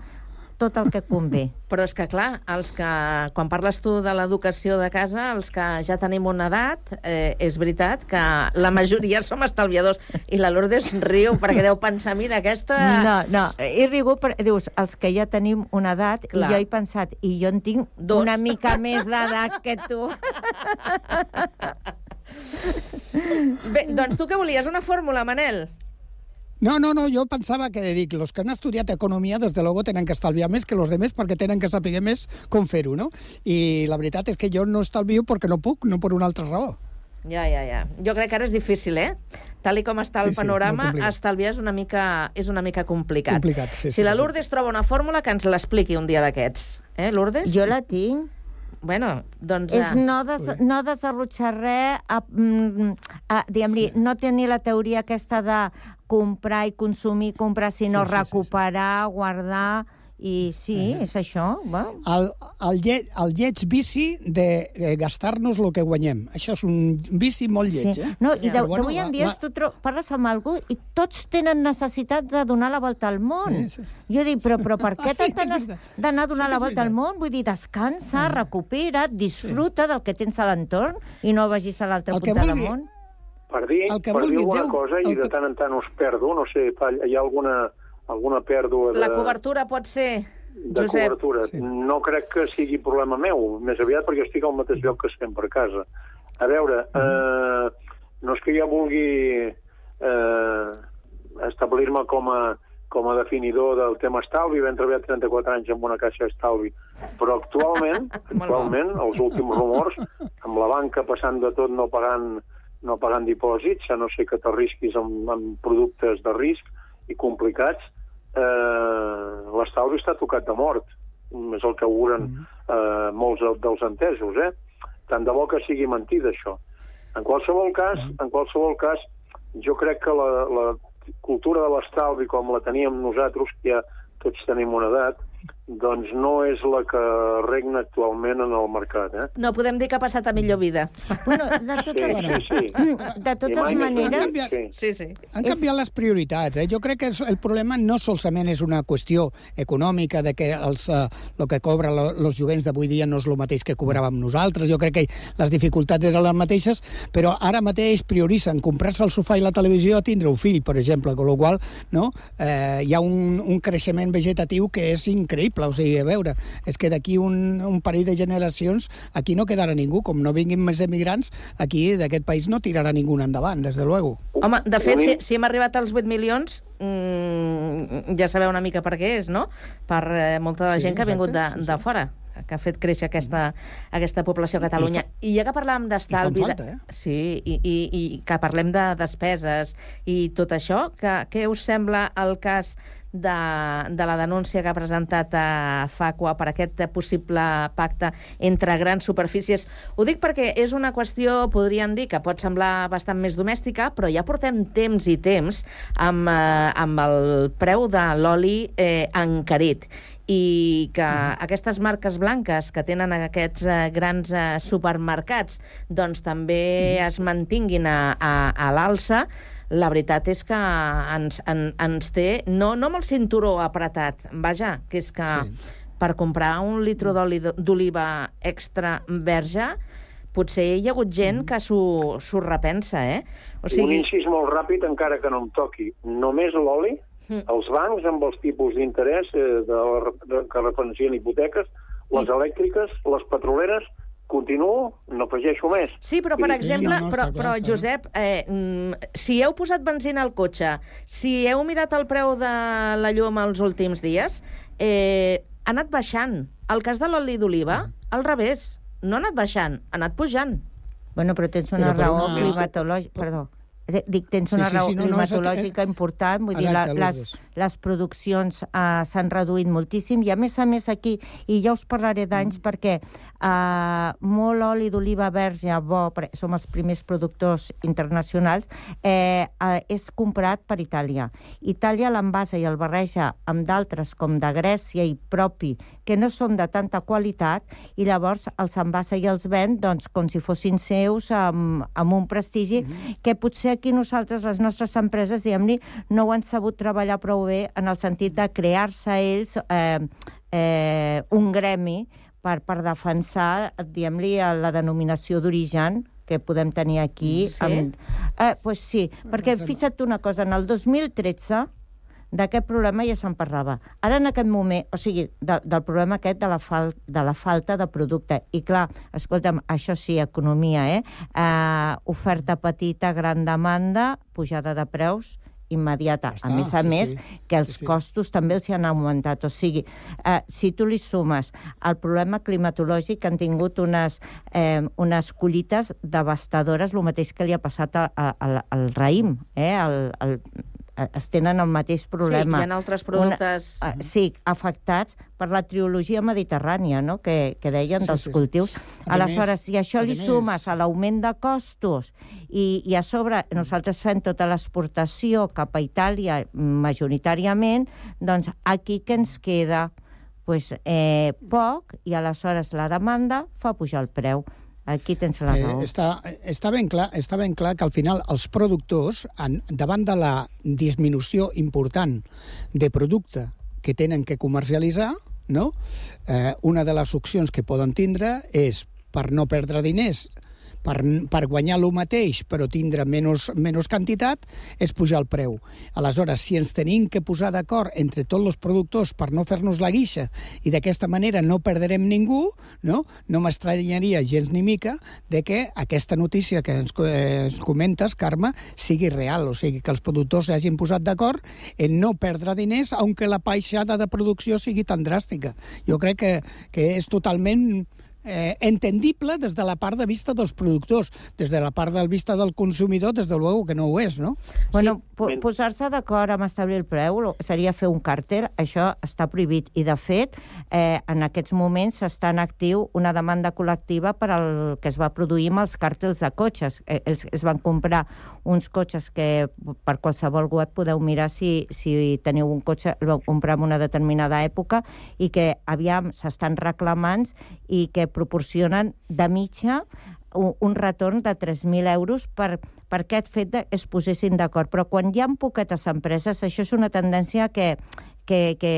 tot el que convé. (laughs) Però és que, clar, els que, quan parles tu de l'educació de casa, els que ja tenim una edat, eh, és veritat que la majoria (laughs) som estalviadors. I la Lourdes riu perquè deu pensar, mira, aquesta... No, no, he rigut, per, dius, els que ja tenim una edat, Clar. i jo he pensat, i jo en tinc Dos. una mica més d'edat que tu. (laughs) Bé, doncs tu què volies? Una fórmula, Manel? No, no, no, jo pensava que dic, los que han estudiat economia, des de luego, tenen que estalviar més que los demés perquè tenen que saber més com fer-ho, no? I la veritat és que jo no estalvio perquè no puc, no per una altra raó. Ja, ja, ja. Jo crec que ara és difícil, eh? Tal i com està el Sí, sí, panorama, complicat. estalviar és una mica, és una mica complicat. Complicat, sí, sí, si la sí. Lourdes troba una fórmula, que ens l'expliqui un dia d'aquests. Eh, Lourdes? Jo la tinc. Bueno, doncs... És eh, no, des, no desarrotxar res, a, mm, a, diguem-li, no tenir la teoria aquesta de comprar i consumir, comprar, sinó Sí, sí, sí, sí. recuperar, guardar... I sí, és això. Va. El, el, lle, el lleig vici de eh, gastar-nos el que guanyem. Això és un vici molt lleig, Sí. eh? No, i Però d'avui en dia la- tu tro- parles amb algú i tots tenen necessitat de donar la volta al món. Sí, sí, sí. Jo dic, però, però per (laughs) què Ah, sí, t'has d'anar- a donar Sí que la volta al món? Vull dir, descansa, recupera't, disfruta del que tens a l'entorn i no vagis a l'altra que punta del món. Per dir, El que per dir alguna Déu, cosa i el de que- tant en tant us perdo, no sé, hi ha alguna, alguna pèrdua de, La cobertura pot ser... de Josep. cobertura. Sí. No crec que sigui problema meu, més aviat perquè estic al mateix lloc que sempre a casa. A veure, Mm-hmm. eh, no és que jo vulgui eh, establir-me com a com a definidor del tema estalvi, vam treballar 34 anys amb una caixa d'estalvi, però actualment, (laughs) actualment, els últims rumors, amb la banca passant de tot no pagant, no pagant dipòsits, a no ser que t'arrisquis amb, amb productes de risc i complicats, eh, l'estalvi està tocat de mort. És el que auguren eh, molts dels entesos, eh? Tant de bo que sigui mentida, això. En qualsevol cas, en qualsevol cas, jo crec que la, la cultura de l'estalvi com la teníem nosaltres, que ja tots tenim una edat, doncs no és la que regna actualment en el mercat. Eh? No podem dir que ha passat a millor vida. Bueno, de totes, Sí, sí, sí. de totes maneres... ben dit, sí. Sí, sí. Han canviat les prioritats. Eh? Jo crec que el problema no solament és una qüestió econòmica de que els, eh, el que cobra lo, los jovents d'avui dia no és el mateix que cobràvem nosaltres. Jo crec que les dificultats eren les mateixes, però ara mateix prioritzen comprar-se el sofà i la televisió a tindre un fill, per exemple, amb la qual no? eh, hi ha un, un creixement vegetatiu que és increïble. O sigui, a veure, és que d'aquí un, un parell de generacions aquí no quedarà ningú. Com no vinguin més emigrants, aquí d'aquest país no tirarà ningú endavant, des de luego. Home, de fet, si, si hem arribat als 8 milions, mm, ja sabeu una mica per què és, no? Per eh, molta de la Sí, gent que ha vingut de, exacte, sí, sí. de fora que ha fet créixer aquesta, aquesta població a Catalunya. I, ja que parlàvem d'estalvi... I eh? Sí, i, i, i que parlem de despeses i tot això, que, què us sembla el cas de, de la denúncia que ha presentat a Facua per aquest possible pacte entre grans superfícies. Ho dic perquè és una qüestió, podríem dir, que pot semblar bastant més domèstica, però ja portem temps i temps amb, eh, amb el preu de l'oli eh, encarit. I que aquestes marques blanques que tenen aquests eh, grans eh, supermercats doncs també es mantinguin a, a, a l'alça, la veritat és que ens, en, ens té, no, no amb el cinturó apretat, vaja, que és que sí. per comprar un litre d'oli d'oliva extra verge potser hi ha hagut gent que s'ho s'ho repensa, eh? O sigui... Un incís molt ràpid, encara que no em toqui. Només l'oli, Mm. els bancs amb els tipus d'interès eh, de, de, que referencien hipoteques, les elèctriques, les petroleres, continuo, no afegeixo més. Sí, però, per exemple, però, però Josep, eh, mm, si heu posat benzina al cotxe, si heu mirat el preu de la llum els últims dies, eh, ha anat baixant. El cas de l'oli d'oliva, al revés, no ha anat baixant, ha anat pujant. Bueno, però tens una Però per raó una- climatològica... Perdó. Eh, Dic, tens Sí, una sí, raó sí, no, no, és- climatològica important, vull dir, la, Exacte, les, les produccions uh, s'han reduït moltíssim i, a més a més, aquí, i ja us parlaré d'anys Mm. perquè uh, molt oli d'oliva verge bo, som els primers productors internacionals, eh, uh, és comprat per Itàlia. Itàlia l'envasa i el barreja amb d'altres, com de Grècia i propi, que no són de tanta qualitat, i llavors els envasa i els ven doncs, com si fossin seus, amb, amb un prestigi, que potser aquí nosaltres, les nostres empreses, diguem-ne, no ho han sabut treballar prou bé en el sentit de crear-se ells eh, eh, un gremi per, per defensar, diguem-li, la denominació d'origen que podem tenir aquí. Sí? Amb... Eh, pues sí, perquè fixa't tu una cosa, en el 2013 d'aquest problema ja se'n parlava. Ara, en aquest moment, o sigui, de, del problema aquest de la, fal, de la falta de producte. I clar, escolta'm, això sí, economia, eh? eh oferta petita, gran demanda, pujada de preus immediata. Ja a està, més a sí, més, sí. que els Sí, sí. costos també els hi han augmentat. O sigui, eh, si tu li sumes el problema climatològic han tingut unes, eh, unes collites devastadores, el mateix que li ha passat a, a, al, al raïm, eh? El, el, es tenen el mateix problema. hi ha altres productes- Una, eh, sí, afectats per la triologia mediterrània, no?, que, que deien Sí, dels sí, sí. cultius. A Aleshores, més- si això a li més- sumes a l'augment de costos i, i a sobre nosaltres fem tota l'exportació cap a Itàlia majoritàriament, doncs aquí què ens queda? Pues, eh, poc, i aleshores la demanda fa pujar el preu. Aquí tens la raó. Eh, està, està, ben clar, està ben clar que al final els productors, en, davant de la disminució important de producte que tenen que comercialitzar, no? eh, una de les opcions que poden tindre és, per no perdre diners, per, per guanyar el mateix però tindre menys, menys quantitat és pujar el preu. Aleshores, si ens tenim que posar d'acord entre tots els productors per no fer-nos la guixa i d'aquesta manera no perderem ningú, no, no m'estranyaria gens ni mica de que aquesta notícia que ens, eh, ens comentes, Carme, sigui real, o sigui, que els productors s'hagin posat d'acord en no perdre diners, aunque la baixada de producció sigui tan dràstica. Jo crec que, que és totalment eh, entendible des de la part de vista dels productors, des de la part de vista del consumidor, des de luego que no ho és, no? Bueno, po posar-se d'acord amb establir el preu seria fer un càrter, això està prohibit. I, de fet, eh, en aquests moments està en actiu una demanda col·lectiva per al que es va produir amb els càrtels de cotxes. Eh, els, es van comprar uns cotxes que per qualsevol web podeu mirar si, si teniu un cotxe, el vau comprar en una determinada època i que aviam s'estan reclamant i que proporcionen de mitja un, un retorn de 3.000 euros per, per aquest fet de es posessin d'acord. Però quan hi ha poquetes empreses, això és una tendència que, que, que,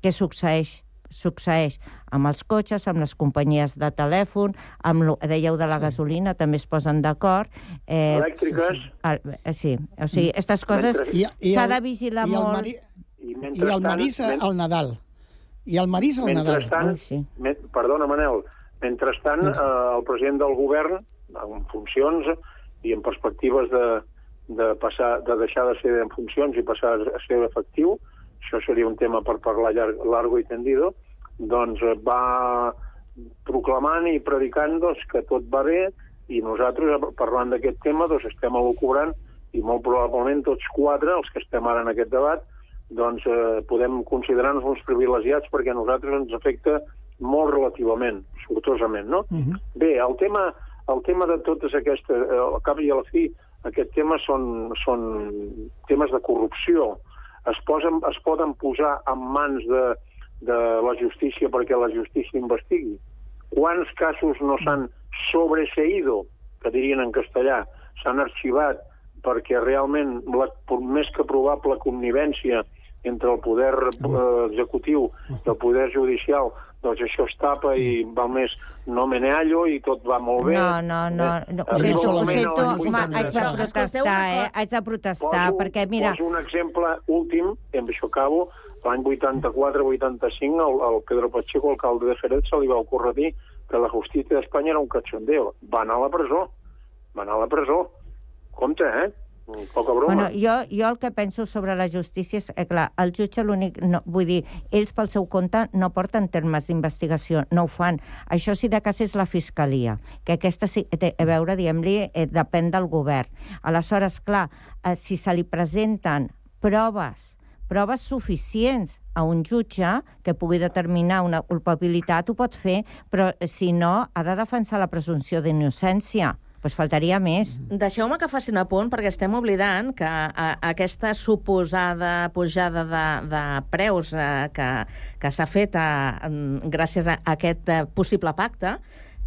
que succeeix succeeix amb els cotxes, amb les companyies de telèfon, amb, lo, dèieu de la sí. gasolina, també es posen d'acord. Eh, Elèctriques. Sí, sí. Eh, sí, o sigui, aquestes coses s'ha de vigilar i molt. Mari, I, I el Marís al Nadal. I el Marís al Nadal. Sí. me, perdona, Manel, mentrestant, eh, el president del govern, en funcions i en perspectives de, de, passar, de deixar de ser en funcions i passar a ser efectiu, això seria un tema per parlar llarg, largo i tendido, doncs eh, va proclamant i predicant doncs, que tot va bé i nosaltres, parlant d'aquest tema, doncs, estem elucubrant i molt probablement tots quatre, els que estem ara en aquest debat, doncs eh, podem considerar-nos uns privilegiats perquè a nosaltres ens afecta molt relativament, sortosament, no? Uh -huh. Bé, el tema, el tema de totes aquestes, eh, al cap i a la fi, aquest tema són, són temes de corrupció. Es, posen, es poden posar en mans de, de la justícia perquè la justícia investigui. Quants casos no s'han sobreseído, que dirien en castellà, s'han arxivat perquè realment, la, més que probable connivència entre el poder eh, executiu i el poder judicial doncs això es tapa i val més no meneallo i tot va molt bé. No, no, no. no. Ho sento, ho sento, home, haig de 80. protestar, eh? Haig de protestar, Poso, perquè, mira... Poso un exemple últim, i amb això acabo. L'any 84-85, el, el Pedro Pacheco, alcalde de Jerez, se li va ocórrer dir que la justícia d'Espanya era un cachondeo. Va anar a la presó. Va anar a la presó. Compte, eh? Poca broma. Bueno, jo, jo el que penso sobre la justícia és, eh, clar, el jutge l'únic... No, vull dir, ells pel seu compte no porten termes d'investigació, no ho fan. Això sí de cas és la Fiscalia, que aquesta sí, té a veure, diguem-li, eh, depèn del govern. Aleshores, clar, eh, si se li presenten proves proves suficients a un jutge que pugui determinar una culpabilitat, ho pot fer, però eh, si no, ha de defensar la presumpció d'innocència pues faltaria més. Deixeu-me que faci un apunt, perquè estem oblidant que a, aquesta suposada pujada de, de preus eh, que, que s'ha fet a, gràcies a aquest eh, possible pacte,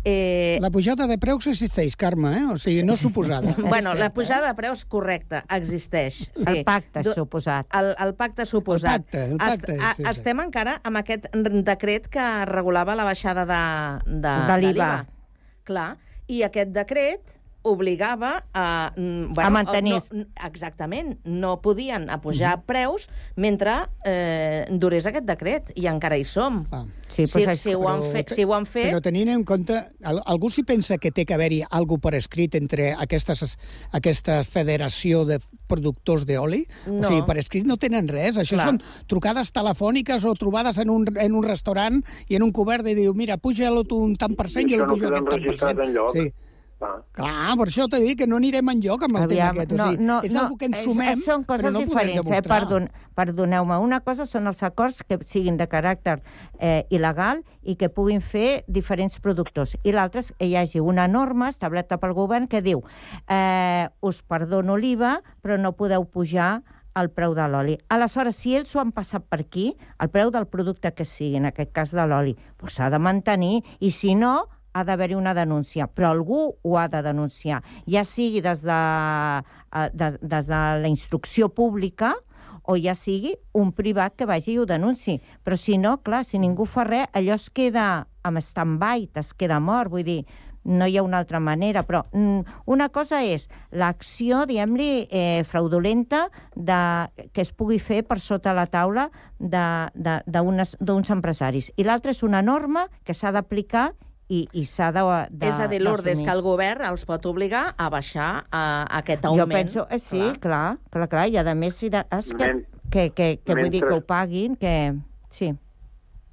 Eh... La pujada de preus existeix, Carme, eh? o sigui, no suposada. (laughs) bueno, la pujada de preus, correcte, existeix. Sí. El pacte Du- suposat. El, el pacte suposat. El pacte, el pacte, Est, sí, sí. Estem encara amb aquest decret que regulava la baixada de, de, De l'IVA. Clar, i aquest decret obligava a... mm, A mantenir. No, exactament, no podien apujar preus mentre eh, durés aquest decret, i encara hi som. Ah. Sí, si, si, ho han fet, si ho han fet... Però tenint en compte, al- algú s'hi pensa que té que haver-hi algú per escrit entre aquestes, aquesta federació de productors d'oli? No. O sigui, per escrit no tenen res. Això Clar. són trucades telefòniques o trobades en un, en un restaurant i en un cobert i diu, mira, puja-lo tu un tant per cent i jo això el pujo aquest tant per enregistrat cent. enlloc. Sí. Ah. Clar, per això t'he dit que no anirem enlloc amb el tema aquest. O sigui, és algo que ens sumem, és, són coses però no podem diferents, eh? demostrar. Perdon, perdoneu-me. Una cosa són els acords que siguin de caràcter eh, il·legal i que puguin fer diferents productors. I l'altre és que hi hagi una norma establerta pel govern que diu eh, us perdono l'IVA, però no podeu pujar el preu de l'oli. Aleshores, si ells ho han passat per aquí, el preu del producte que sigui, en aquest cas de l'oli, doncs s'ha de mantenir, i si no, ha d'haver-hi una denúncia, però algú ho ha de denunciar, ja sigui des de, eh, des, des de la instrucció pública o ja sigui un privat que vagi i ho denunciï. Però si no, clar, si ningú fa res, allò es queda amb stand-by, es queda mort. Vull dir, no hi ha una altra manera, però mm, una cosa és l'acció, diguem-li, eh, fraudulenta de, que es pugui fer per sota la taula d'uns empresaris. I l'altra és una norma que s'ha d'aplicar i, i s'ha de, de És a dir, Lourdes, que el govern els pot obligar a baixar a, aquest augment. Jo penso, eh, sí, clar, clar, clar, i a més, si de, és que, Men- que, que, que vull dir mentre- que ho paguin, que... Sí.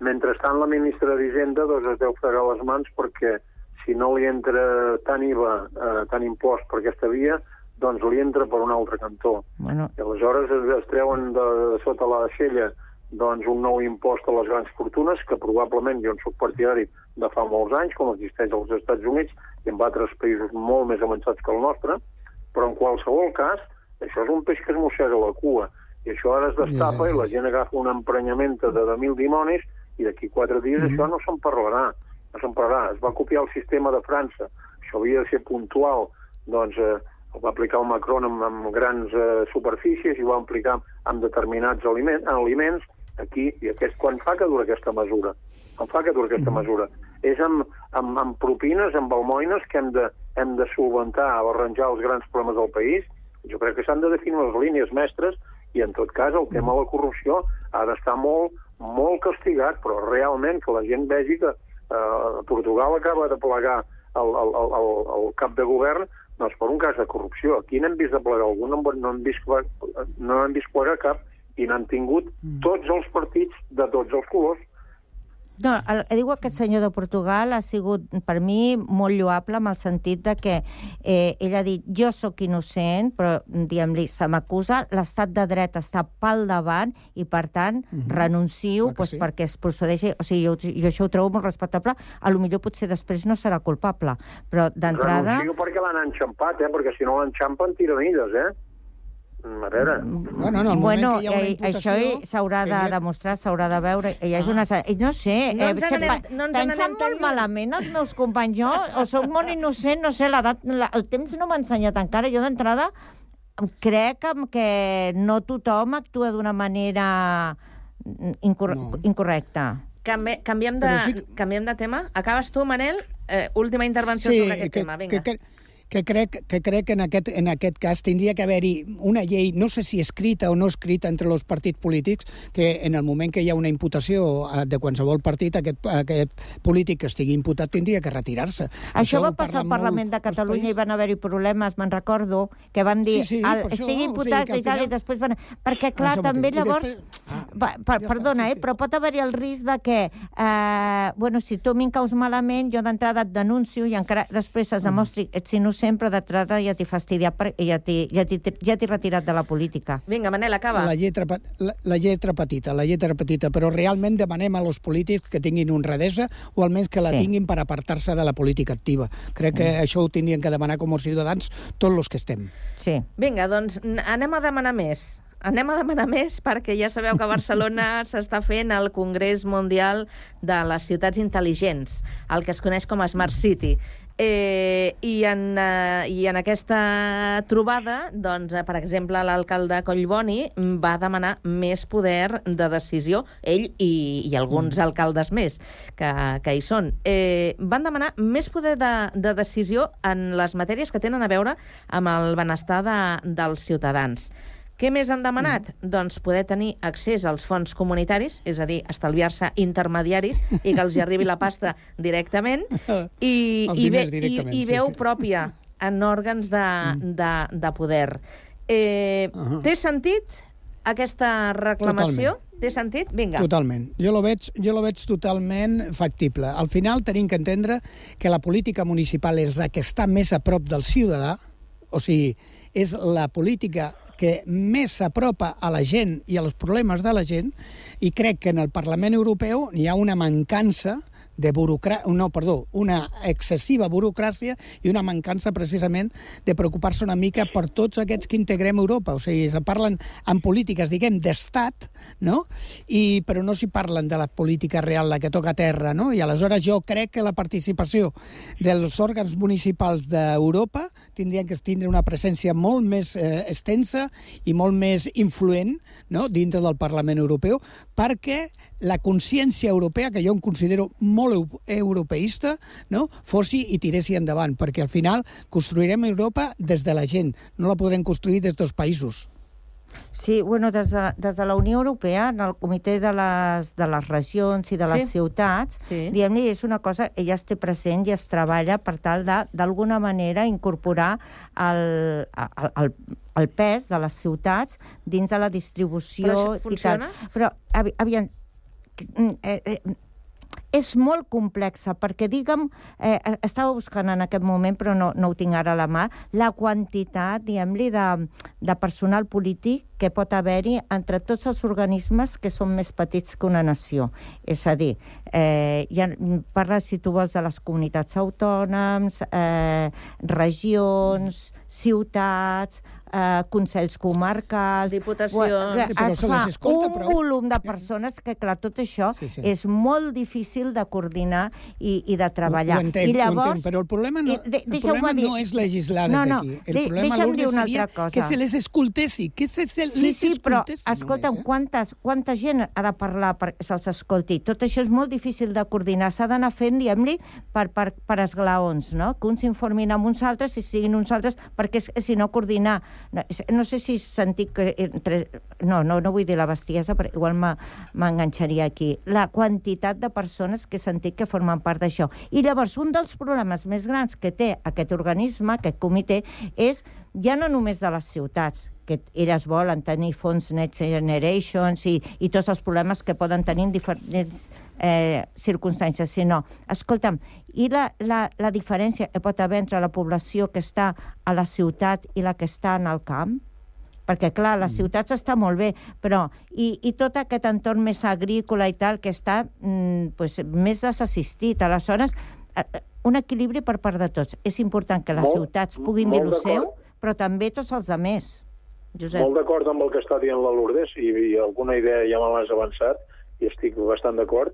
Mentrestant, la ministra d'Hisenda doncs, es deu fregar les mans perquè si no li entra tant IVA, eh, tant impost per aquesta via, doncs li entra per un altre cantó. Bueno, I aleshores es, es treuen de, de sota la xella doncs, un nou impost a les grans fortunes, que probablement jo en soc partidari de fa molts anys, com existeix als Estats Units i en altres països molt més avançats que el nostre, però en qualsevol cas, això és un peix que es mossega la cua, i això ara es destapa i la gent agafa un emprenyamenta de, de mil dimonis i d'aquí quatre dies això no se'n parlarà. No se'n parlarà. Es va copiar el sistema de França. Això havia de ser puntual. Doncs eh, el va aplicar el Macron amb, amb grans eh, superfícies i ho va aplicar amb determinats aliment, aliments aquí. I aquest, quan fa que dura aquesta mesura? Quan fa que dura aquesta mesura? És amb, amb, amb propines, amb almoines que hem de, hem de solventar o arranjar els grans problemes del país. Jo crec que s'han de definir les línies mestres i, en tot cas, el tema de la corrupció ha d'estar molt, molt castigat, però realment que la gent vegi que eh, Portugal acaba de plegar el, el, el, el, cap de govern doncs per un cas de corrupció. Aquí n'hem vist de plegar algun, no, no hem vist, no hem vist plegar cap i n'han tingut tots els partits de tots els colors. No, el, diu aquest senyor de Portugal ha sigut, per mi, molt lloable amb el sentit de que eh, ell ha dit jo sóc innocent, però, diguem-li, se m'acusa, l'estat de dret està pel davant i, per tant, Mhm. renuncio Clar que pues, sí. perquè es procedeixi... O sigui, jo, jo això ho trobo molt respectable. A lo millor potser després no serà culpable, però d'entrada... Renuncio perquè l'han enxampat, eh? perquè si no l'enxampen, tiranilles, eh? Mm, A veure... Bueno, en el moment bueno, que hi ha una eh, imputació... això s'haurà de hi demostrar, s'haurà de veure. Ella és una... i No sé, No eh, pa- no ens pensen molt malament els meus companys. Jo o sóc molt innocent, no sé, l'edat, la, el temps no m'ha ensenyat encara. Jo d'entrada crec que, que no tothom actua d'una manera incor No. incorrecta. Canvi, canviem, de, Però sí que- canviem de tema. Acabes tu, Manel? Eh, última intervenció sobre aquest que, tema. Vinga. Que, que, que crec que, crec que en, aquest, en aquest cas tindria que haver-hi una llei, no sé si escrita o no escrita entre els partits polítics, que en el moment que hi ha una imputació eh, de qualsevol partit, aquest, aquest polític que estigui imputat tindria que retirar-se. Això, ho va passar al Parlament de Catalunya i van haver-hi problemes, me'n recordo, que van dir, Sí, sí, "Al- per això, estigui o sigui, imputat i tal, final- i després van... Perquè, clar, Això també mateix. Llavors... després- Ah, Va, per, ja està, perdona, sí, eh, sí. però pot haver-hi el risc de que, eh, bueno, si tu m'incaus malament, jo d'entrada et denuncio i encara després Mm. es demostri que ets innocent, però d'entrada ja t'he fastidiat per, i ja t'he ja ja retirat de la política. Vinga, Manel, acaba. La lletra, la, la lletra petita, la lletra petita, però realment demanem a los polítics que tinguin honradesa o almenys que la Sí. tinguin per apartar-se de la política activa. Crec que això ho tindrien que demanar com a ciutadans tots els que estem. Sí. Vinga, doncs anem a demanar més. Anem a demanar més perquè ja sabeu que a Barcelona (laughs) s'està fent el Congrés Mundial de les Ciutats Intel·ligents, el que es coneix com a Smart City. Eh, i, en, eh, I en aquesta trobada, doncs, eh, per exemple, l'alcalde Collboni va demanar més poder de decisió, ell i, i alguns mm. alcaldes més que, que hi són. Eh, van demanar més poder de, de decisió en les matèries que tenen a veure amb el benestar de, dels ciutadans. Què més han demanat? Mm. Doncs poder tenir accés als fons comunitaris, és a dir, estalviar-se intermediaris i que els hi arribi la pasta directament (laughs) i, i, ve, i, directament, i sí, veu sí. pròpia en òrgans de, de, de poder. Eh, Ahà. Té sentit aquesta reclamació? Té sentit? Vinga. Totalment. Jo lo, veig, jo lo veig totalment factible. Al final tenim que entendre que la política municipal és la que està més a prop del ciutadà, o sigui, és la política que més s'apropa a la gent i als problemes de la gent, i crec que en el Parlament Europeu hi ha una mancança de burocrà... no, perdó, una excessiva burocràcia i una mancança precisament de preocupar-se una mica per tots aquests que integrem Europa. O sigui, se parlen en polítiques, diguem, d'estat, no? I, però no s'hi parlen de la política real, la que toca a terra, no? I aleshores jo crec que la participació dels òrgans municipals d'Europa tindrien que tindre una presència molt més eh, extensa i molt més influent no? dintre del Parlament Europeu perquè la consciència europea, que jo em considero molt molt eu- europeista no? fossi i tiressi endavant, perquè al final construirem Europa des de la gent, no la podrem construir des dels països. Sí, bueno, des de, des de la Unió Europea, en el Comitè de les, de les Regions i de les Sí. Ciutats, Sí. diguem-li, és una cosa, ella es té present i es treballa per tal de, d'alguna manera, incorporar el, el, el, el pes de les ciutats dins de la distribució Però això i funciona? tal. Però, avi, aviam, eh, eh, és molt complexa, perquè, digue'm, eh, estava buscant en aquest moment, però no, no ho tinc ara a la mà, la quantitat, diguem-li, de, de personal polític que pot haver-hi entre tots els organismes que són més petits que una nació. És a dir, eh, ja, parla, si tu vols, de les comunitats autònoms, eh, regions, ciutats, eh, consells comarcals... Diputacions. Sí, però es fa escolta, un però- volum de persones que, clar, tot això Sí, sí. és molt difícil de coordinar i, i de treballar. Ho entenc, I llavors, ho entenc, però el problema no, de- el problema dir- no és legislar des No, no, d'aquí. El de- problema, dir una seria altra cosa. que se les escoltessi, que se, se Sí, les sí, però, escoltessi escolta'm, només, eh? quantes, quanta gent ha de parlar perquè se'ls escolti? Tot això és molt difícil de coordinar. S'ha d'anar fent, diguem-li, per, per, per esglaons, no? Que uns s'informin amb uns altres i siguin uns altres, perquè si no coordinar... No, no sé si sentit que... Entre, no, no, no vull dir la bestiesa, però igual m'enganxaria aquí. La quantitat de persones que he sentit que formen part d'això. I llavors, un dels problemes més grans que té aquest organisme, aquest comitè, és ja no només de les ciutats, que elles volen tenir fons Next Generations i, i tots els problemes que poden tenir en diferents eh, circumstàncies, sinó, escolta'm, i la, la, la diferència que pot haver entre la població que està a la ciutat i la que està en el camp? Perquè, clar, les ciutats està molt bé, però... I, i tot aquest entorn més agrícola i tal, que està mm, pues, més desassistit. Aleshores, eh, eh, un equilibri per part de tots. És important que les Molt- ciutats puguin dir lo seu, però també tots els altres. Josep. Molt d'acord amb el que està dient la Lourdes i, i alguna idea ja me l'has avançat i estic bastant d'acord.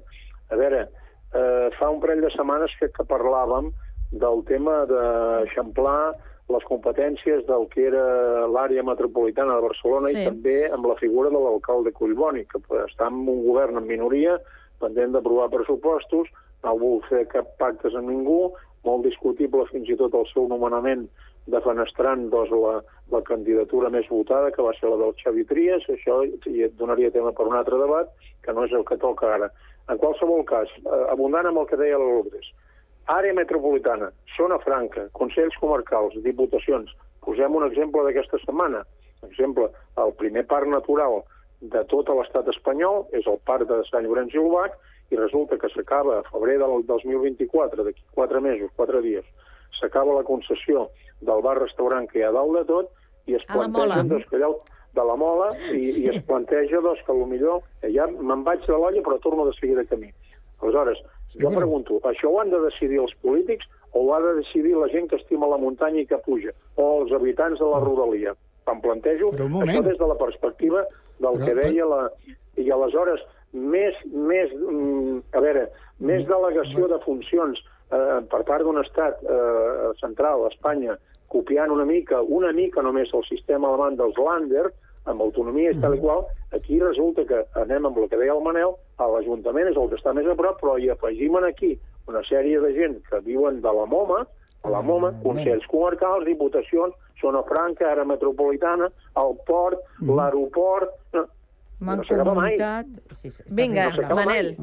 A veure, eh, fa un parell de setmanes que, que parlàvem del tema d'eixamplar les competències del que era l'àrea metropolitana de Barcelona Sí. i també amb la figura de l'alcalde Collboni, que està en un govern en minoria, pendent d'aprovar pressupostos, no vol fer cap pactes amb ningú, molt discutible fins i tot el seu nomenament defenestrant doncs, la, la candidatura més votada, que va ser la del Xavi Trias, això i et donaria tema per un altre debat, que no és el que toca ara. En qualsevol cas, eh, abundant amb el que deia la Lourdes, àrea metropolitana, zona franca, consells comarcals, diputacions, posem un exemple d'aquesta setmana. Per exemple, el primer parc natural de tot l'estat espanyol és el parc de Sant Llorenç i el Bac, i resulta que s'acaba a febrer del 2024, d'aquí quatre mesos, quatre dies, s'acaba la concessió del bar-restaurant que hi ha dalt de tot i es A la Mola. plantegen doncs, que allò de la mola i, i es planteja doncs, que millor ja me'n vaig de l'olla però torno de seguida de camí. Aleshores, jo pregunto, això ho han de decidir els polítics o ho ha de decidir la gent que estima la muntanya i que puja, o els habitants de la rodalia? Em plantejo això des de la perspectiva del Però- que deia la... I aleshores, més, més, mm, a veure, més delegació de funcions eh, per part d'un estat eh, central, Espanya, copiant una mica, una mica només el sistema alemany dels Länder, amb autonomia i tal i qual, aquí resulta que anem amb el que deia el Manel, a l'Ajuntament és el que està més a prop, però hi afegim aquí una sèrie de gent que viuen de la MOMA, a la MOMA, consells comarcals, diputacions, zona franca, àrea metropolitana, el port, l'aeroport... No, no s'acaba mai. Mancomunitat... Sí, sí, està Vinga, bé. Manel.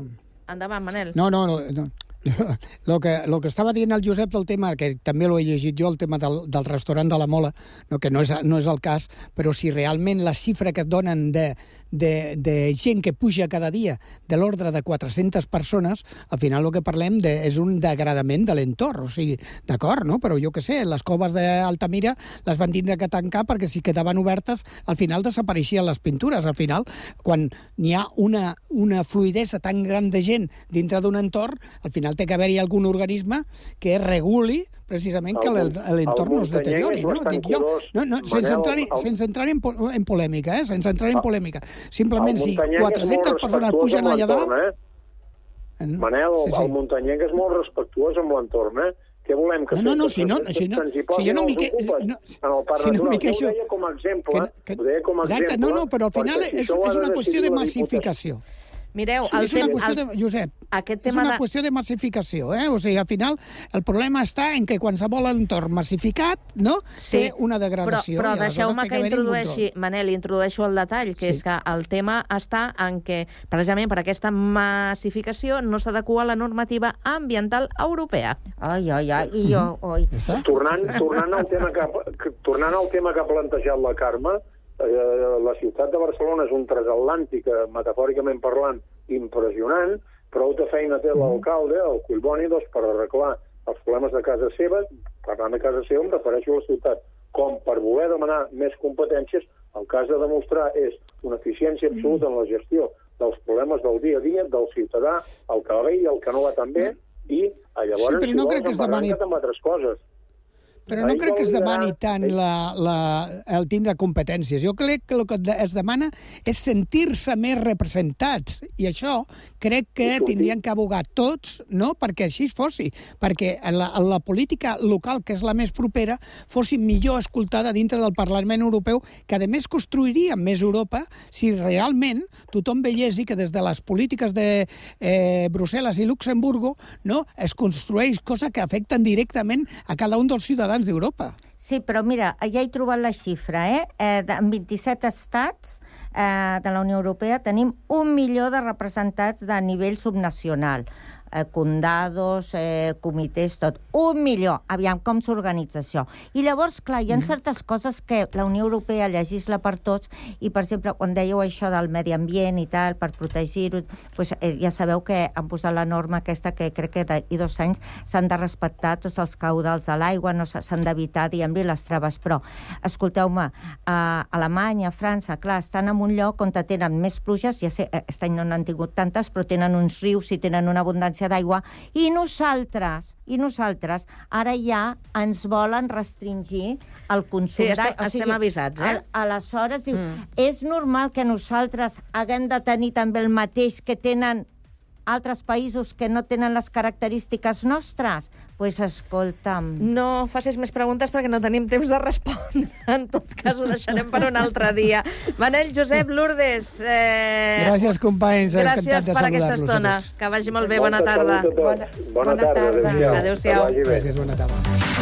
Endavant, Manel. No, no, no. no. (laughs) Lo que, lo que estava dient el Josep del tema, que també l'he llegit jo, el tema del, del restaurant de la Mola, no, que no és, no és el cas, però si realment la xifra que et donen de, de, de gent que puja cada dia de l'ordre de 400 persones, al final el que parlem de, és un degradament de l'entorn, o sigui, d'acord, no? Però jo que sé, les coves d'Altamira les van tindre que tancar perquè si quedaven obertes, al final desapareixien les pintures. Al final, quan n'hi ha una, una fluidesa tan gran de gent dintre d'un entorn, al final té que haver-hi algun organisme que reguli precisament que l'entorn no es deteriori. No? Dic jo, no, no, sense entrar, el- sense entrar en, po- en polèmica, eh? sense entrar en polèmica. Simplement, si muntanyenc és 400 molt persones pugen allà dalt... Eh? Manel, Sí, sí, el muntanyenc és molt respectuós amb l'entorn, eh? Què volem que No, no, no, si no- si no- si jo no m'hi que- no, en el parc si no queixo- ho deia com a exemple, que- que- ho deia com a Exacte, exemple, no, no, però al final és, és una qüestió de la Diputació. Mireu, el és una tema, qüestió el, de, Josep, aquest tema és una de... qüestió de massificació, eh? O sigui, al final, el problema està en que qualsevol entorn massificat, no?, sí, té una degradació. Però, però deixeu-me que, que introdueixi, Manel, introdueixo el detall, que sí. és que el tema està en que, precisament per aquesta massificació, no s'adequa a la normativa ambiental europea. Ai, ai, ai, i jo... Oi. Tornant, tornant, al tema que, tornant al tema que ha plantejat la Carme, la ciutat de Barcelona és un transatlàntic, eh, metafòricament parlant, impressionant, prou de feina té l'alcalde, el Collboni, doncs, per arreglar els problemes de casa seva, parlant de casa seva em refereixo a la ciutat, com per voler demanar més competències, el has de demostrar és una eficiència absoluta en la gestió dels problemes del dia a dia, del ciutadà, el que va bé i el que no va tan bé, i llavors sí, però no crec que es demani... altres coses. Però no crec que es demani tant la, la, el tindre competències. Jo crec que el que es demana és sentir-se més representats. I això crec que tindrien que abogar tots no? perquè així fossi. Perquè la, la política local, que és la més propera, fossi millor escoltada dintre del Parlament Europeu, que a més construiria més Europa si realment tothom veiés que des de les polítiques de eh, Brussel·les i Luxemburgo no? es construeix cosa que afecten directament a cada un dels ciutadans ciutadans d'Europa. Sí, però mira, ja he trobat la xifra, eh? eh en 27 estats eh, de la Unió Europea tenim un milió de representats de nivell subnacional eh, condados, eh, comitès, tot. Un milió. Aviam com s'organitza això. I llavors, clar, hi ha mm. certes coses que la Unió Europea legisla per tots i, per exemple, quan dèieu això del medi ambient i tal, per protegir-ho, pues, eh, ja sabeu que han posat la norma aquesta que crec que d'aquí dos anys s'han de respectar tots els caudals de l'aigua, no s'han d'evitar, diguem-li, les traves. Però, escolteu-me, a Alemanya, França, clar, estan en un lloc on tenen més pluges, ja sé, aquest any no n'han tingut tantes, però tenen uns rius i tenen una abundància abundància d'aigua, i nosaltres, i nosaltres, ara ja ens volen restringir el consum sí, estem, o sigui, avisats, eh? Al, aleshores, dius, mm. és normal que nosaltres haguem de tenir també el mateix que tenen altres països que no tenen les característiques nostres? Doncs pues escolta'm... No facis més preguntes perquè no tenim temps de respondre. En tot cas, ho deixarem per un altre dia. Manel, Josep, Lourdes... Eh... Gràcies, companys. Gràcies per aquesta estona. Que vagi molt bé. Bona tarda. Bona, bona tarda. Adéu-siau. Adéu Gràcies, bona tarda.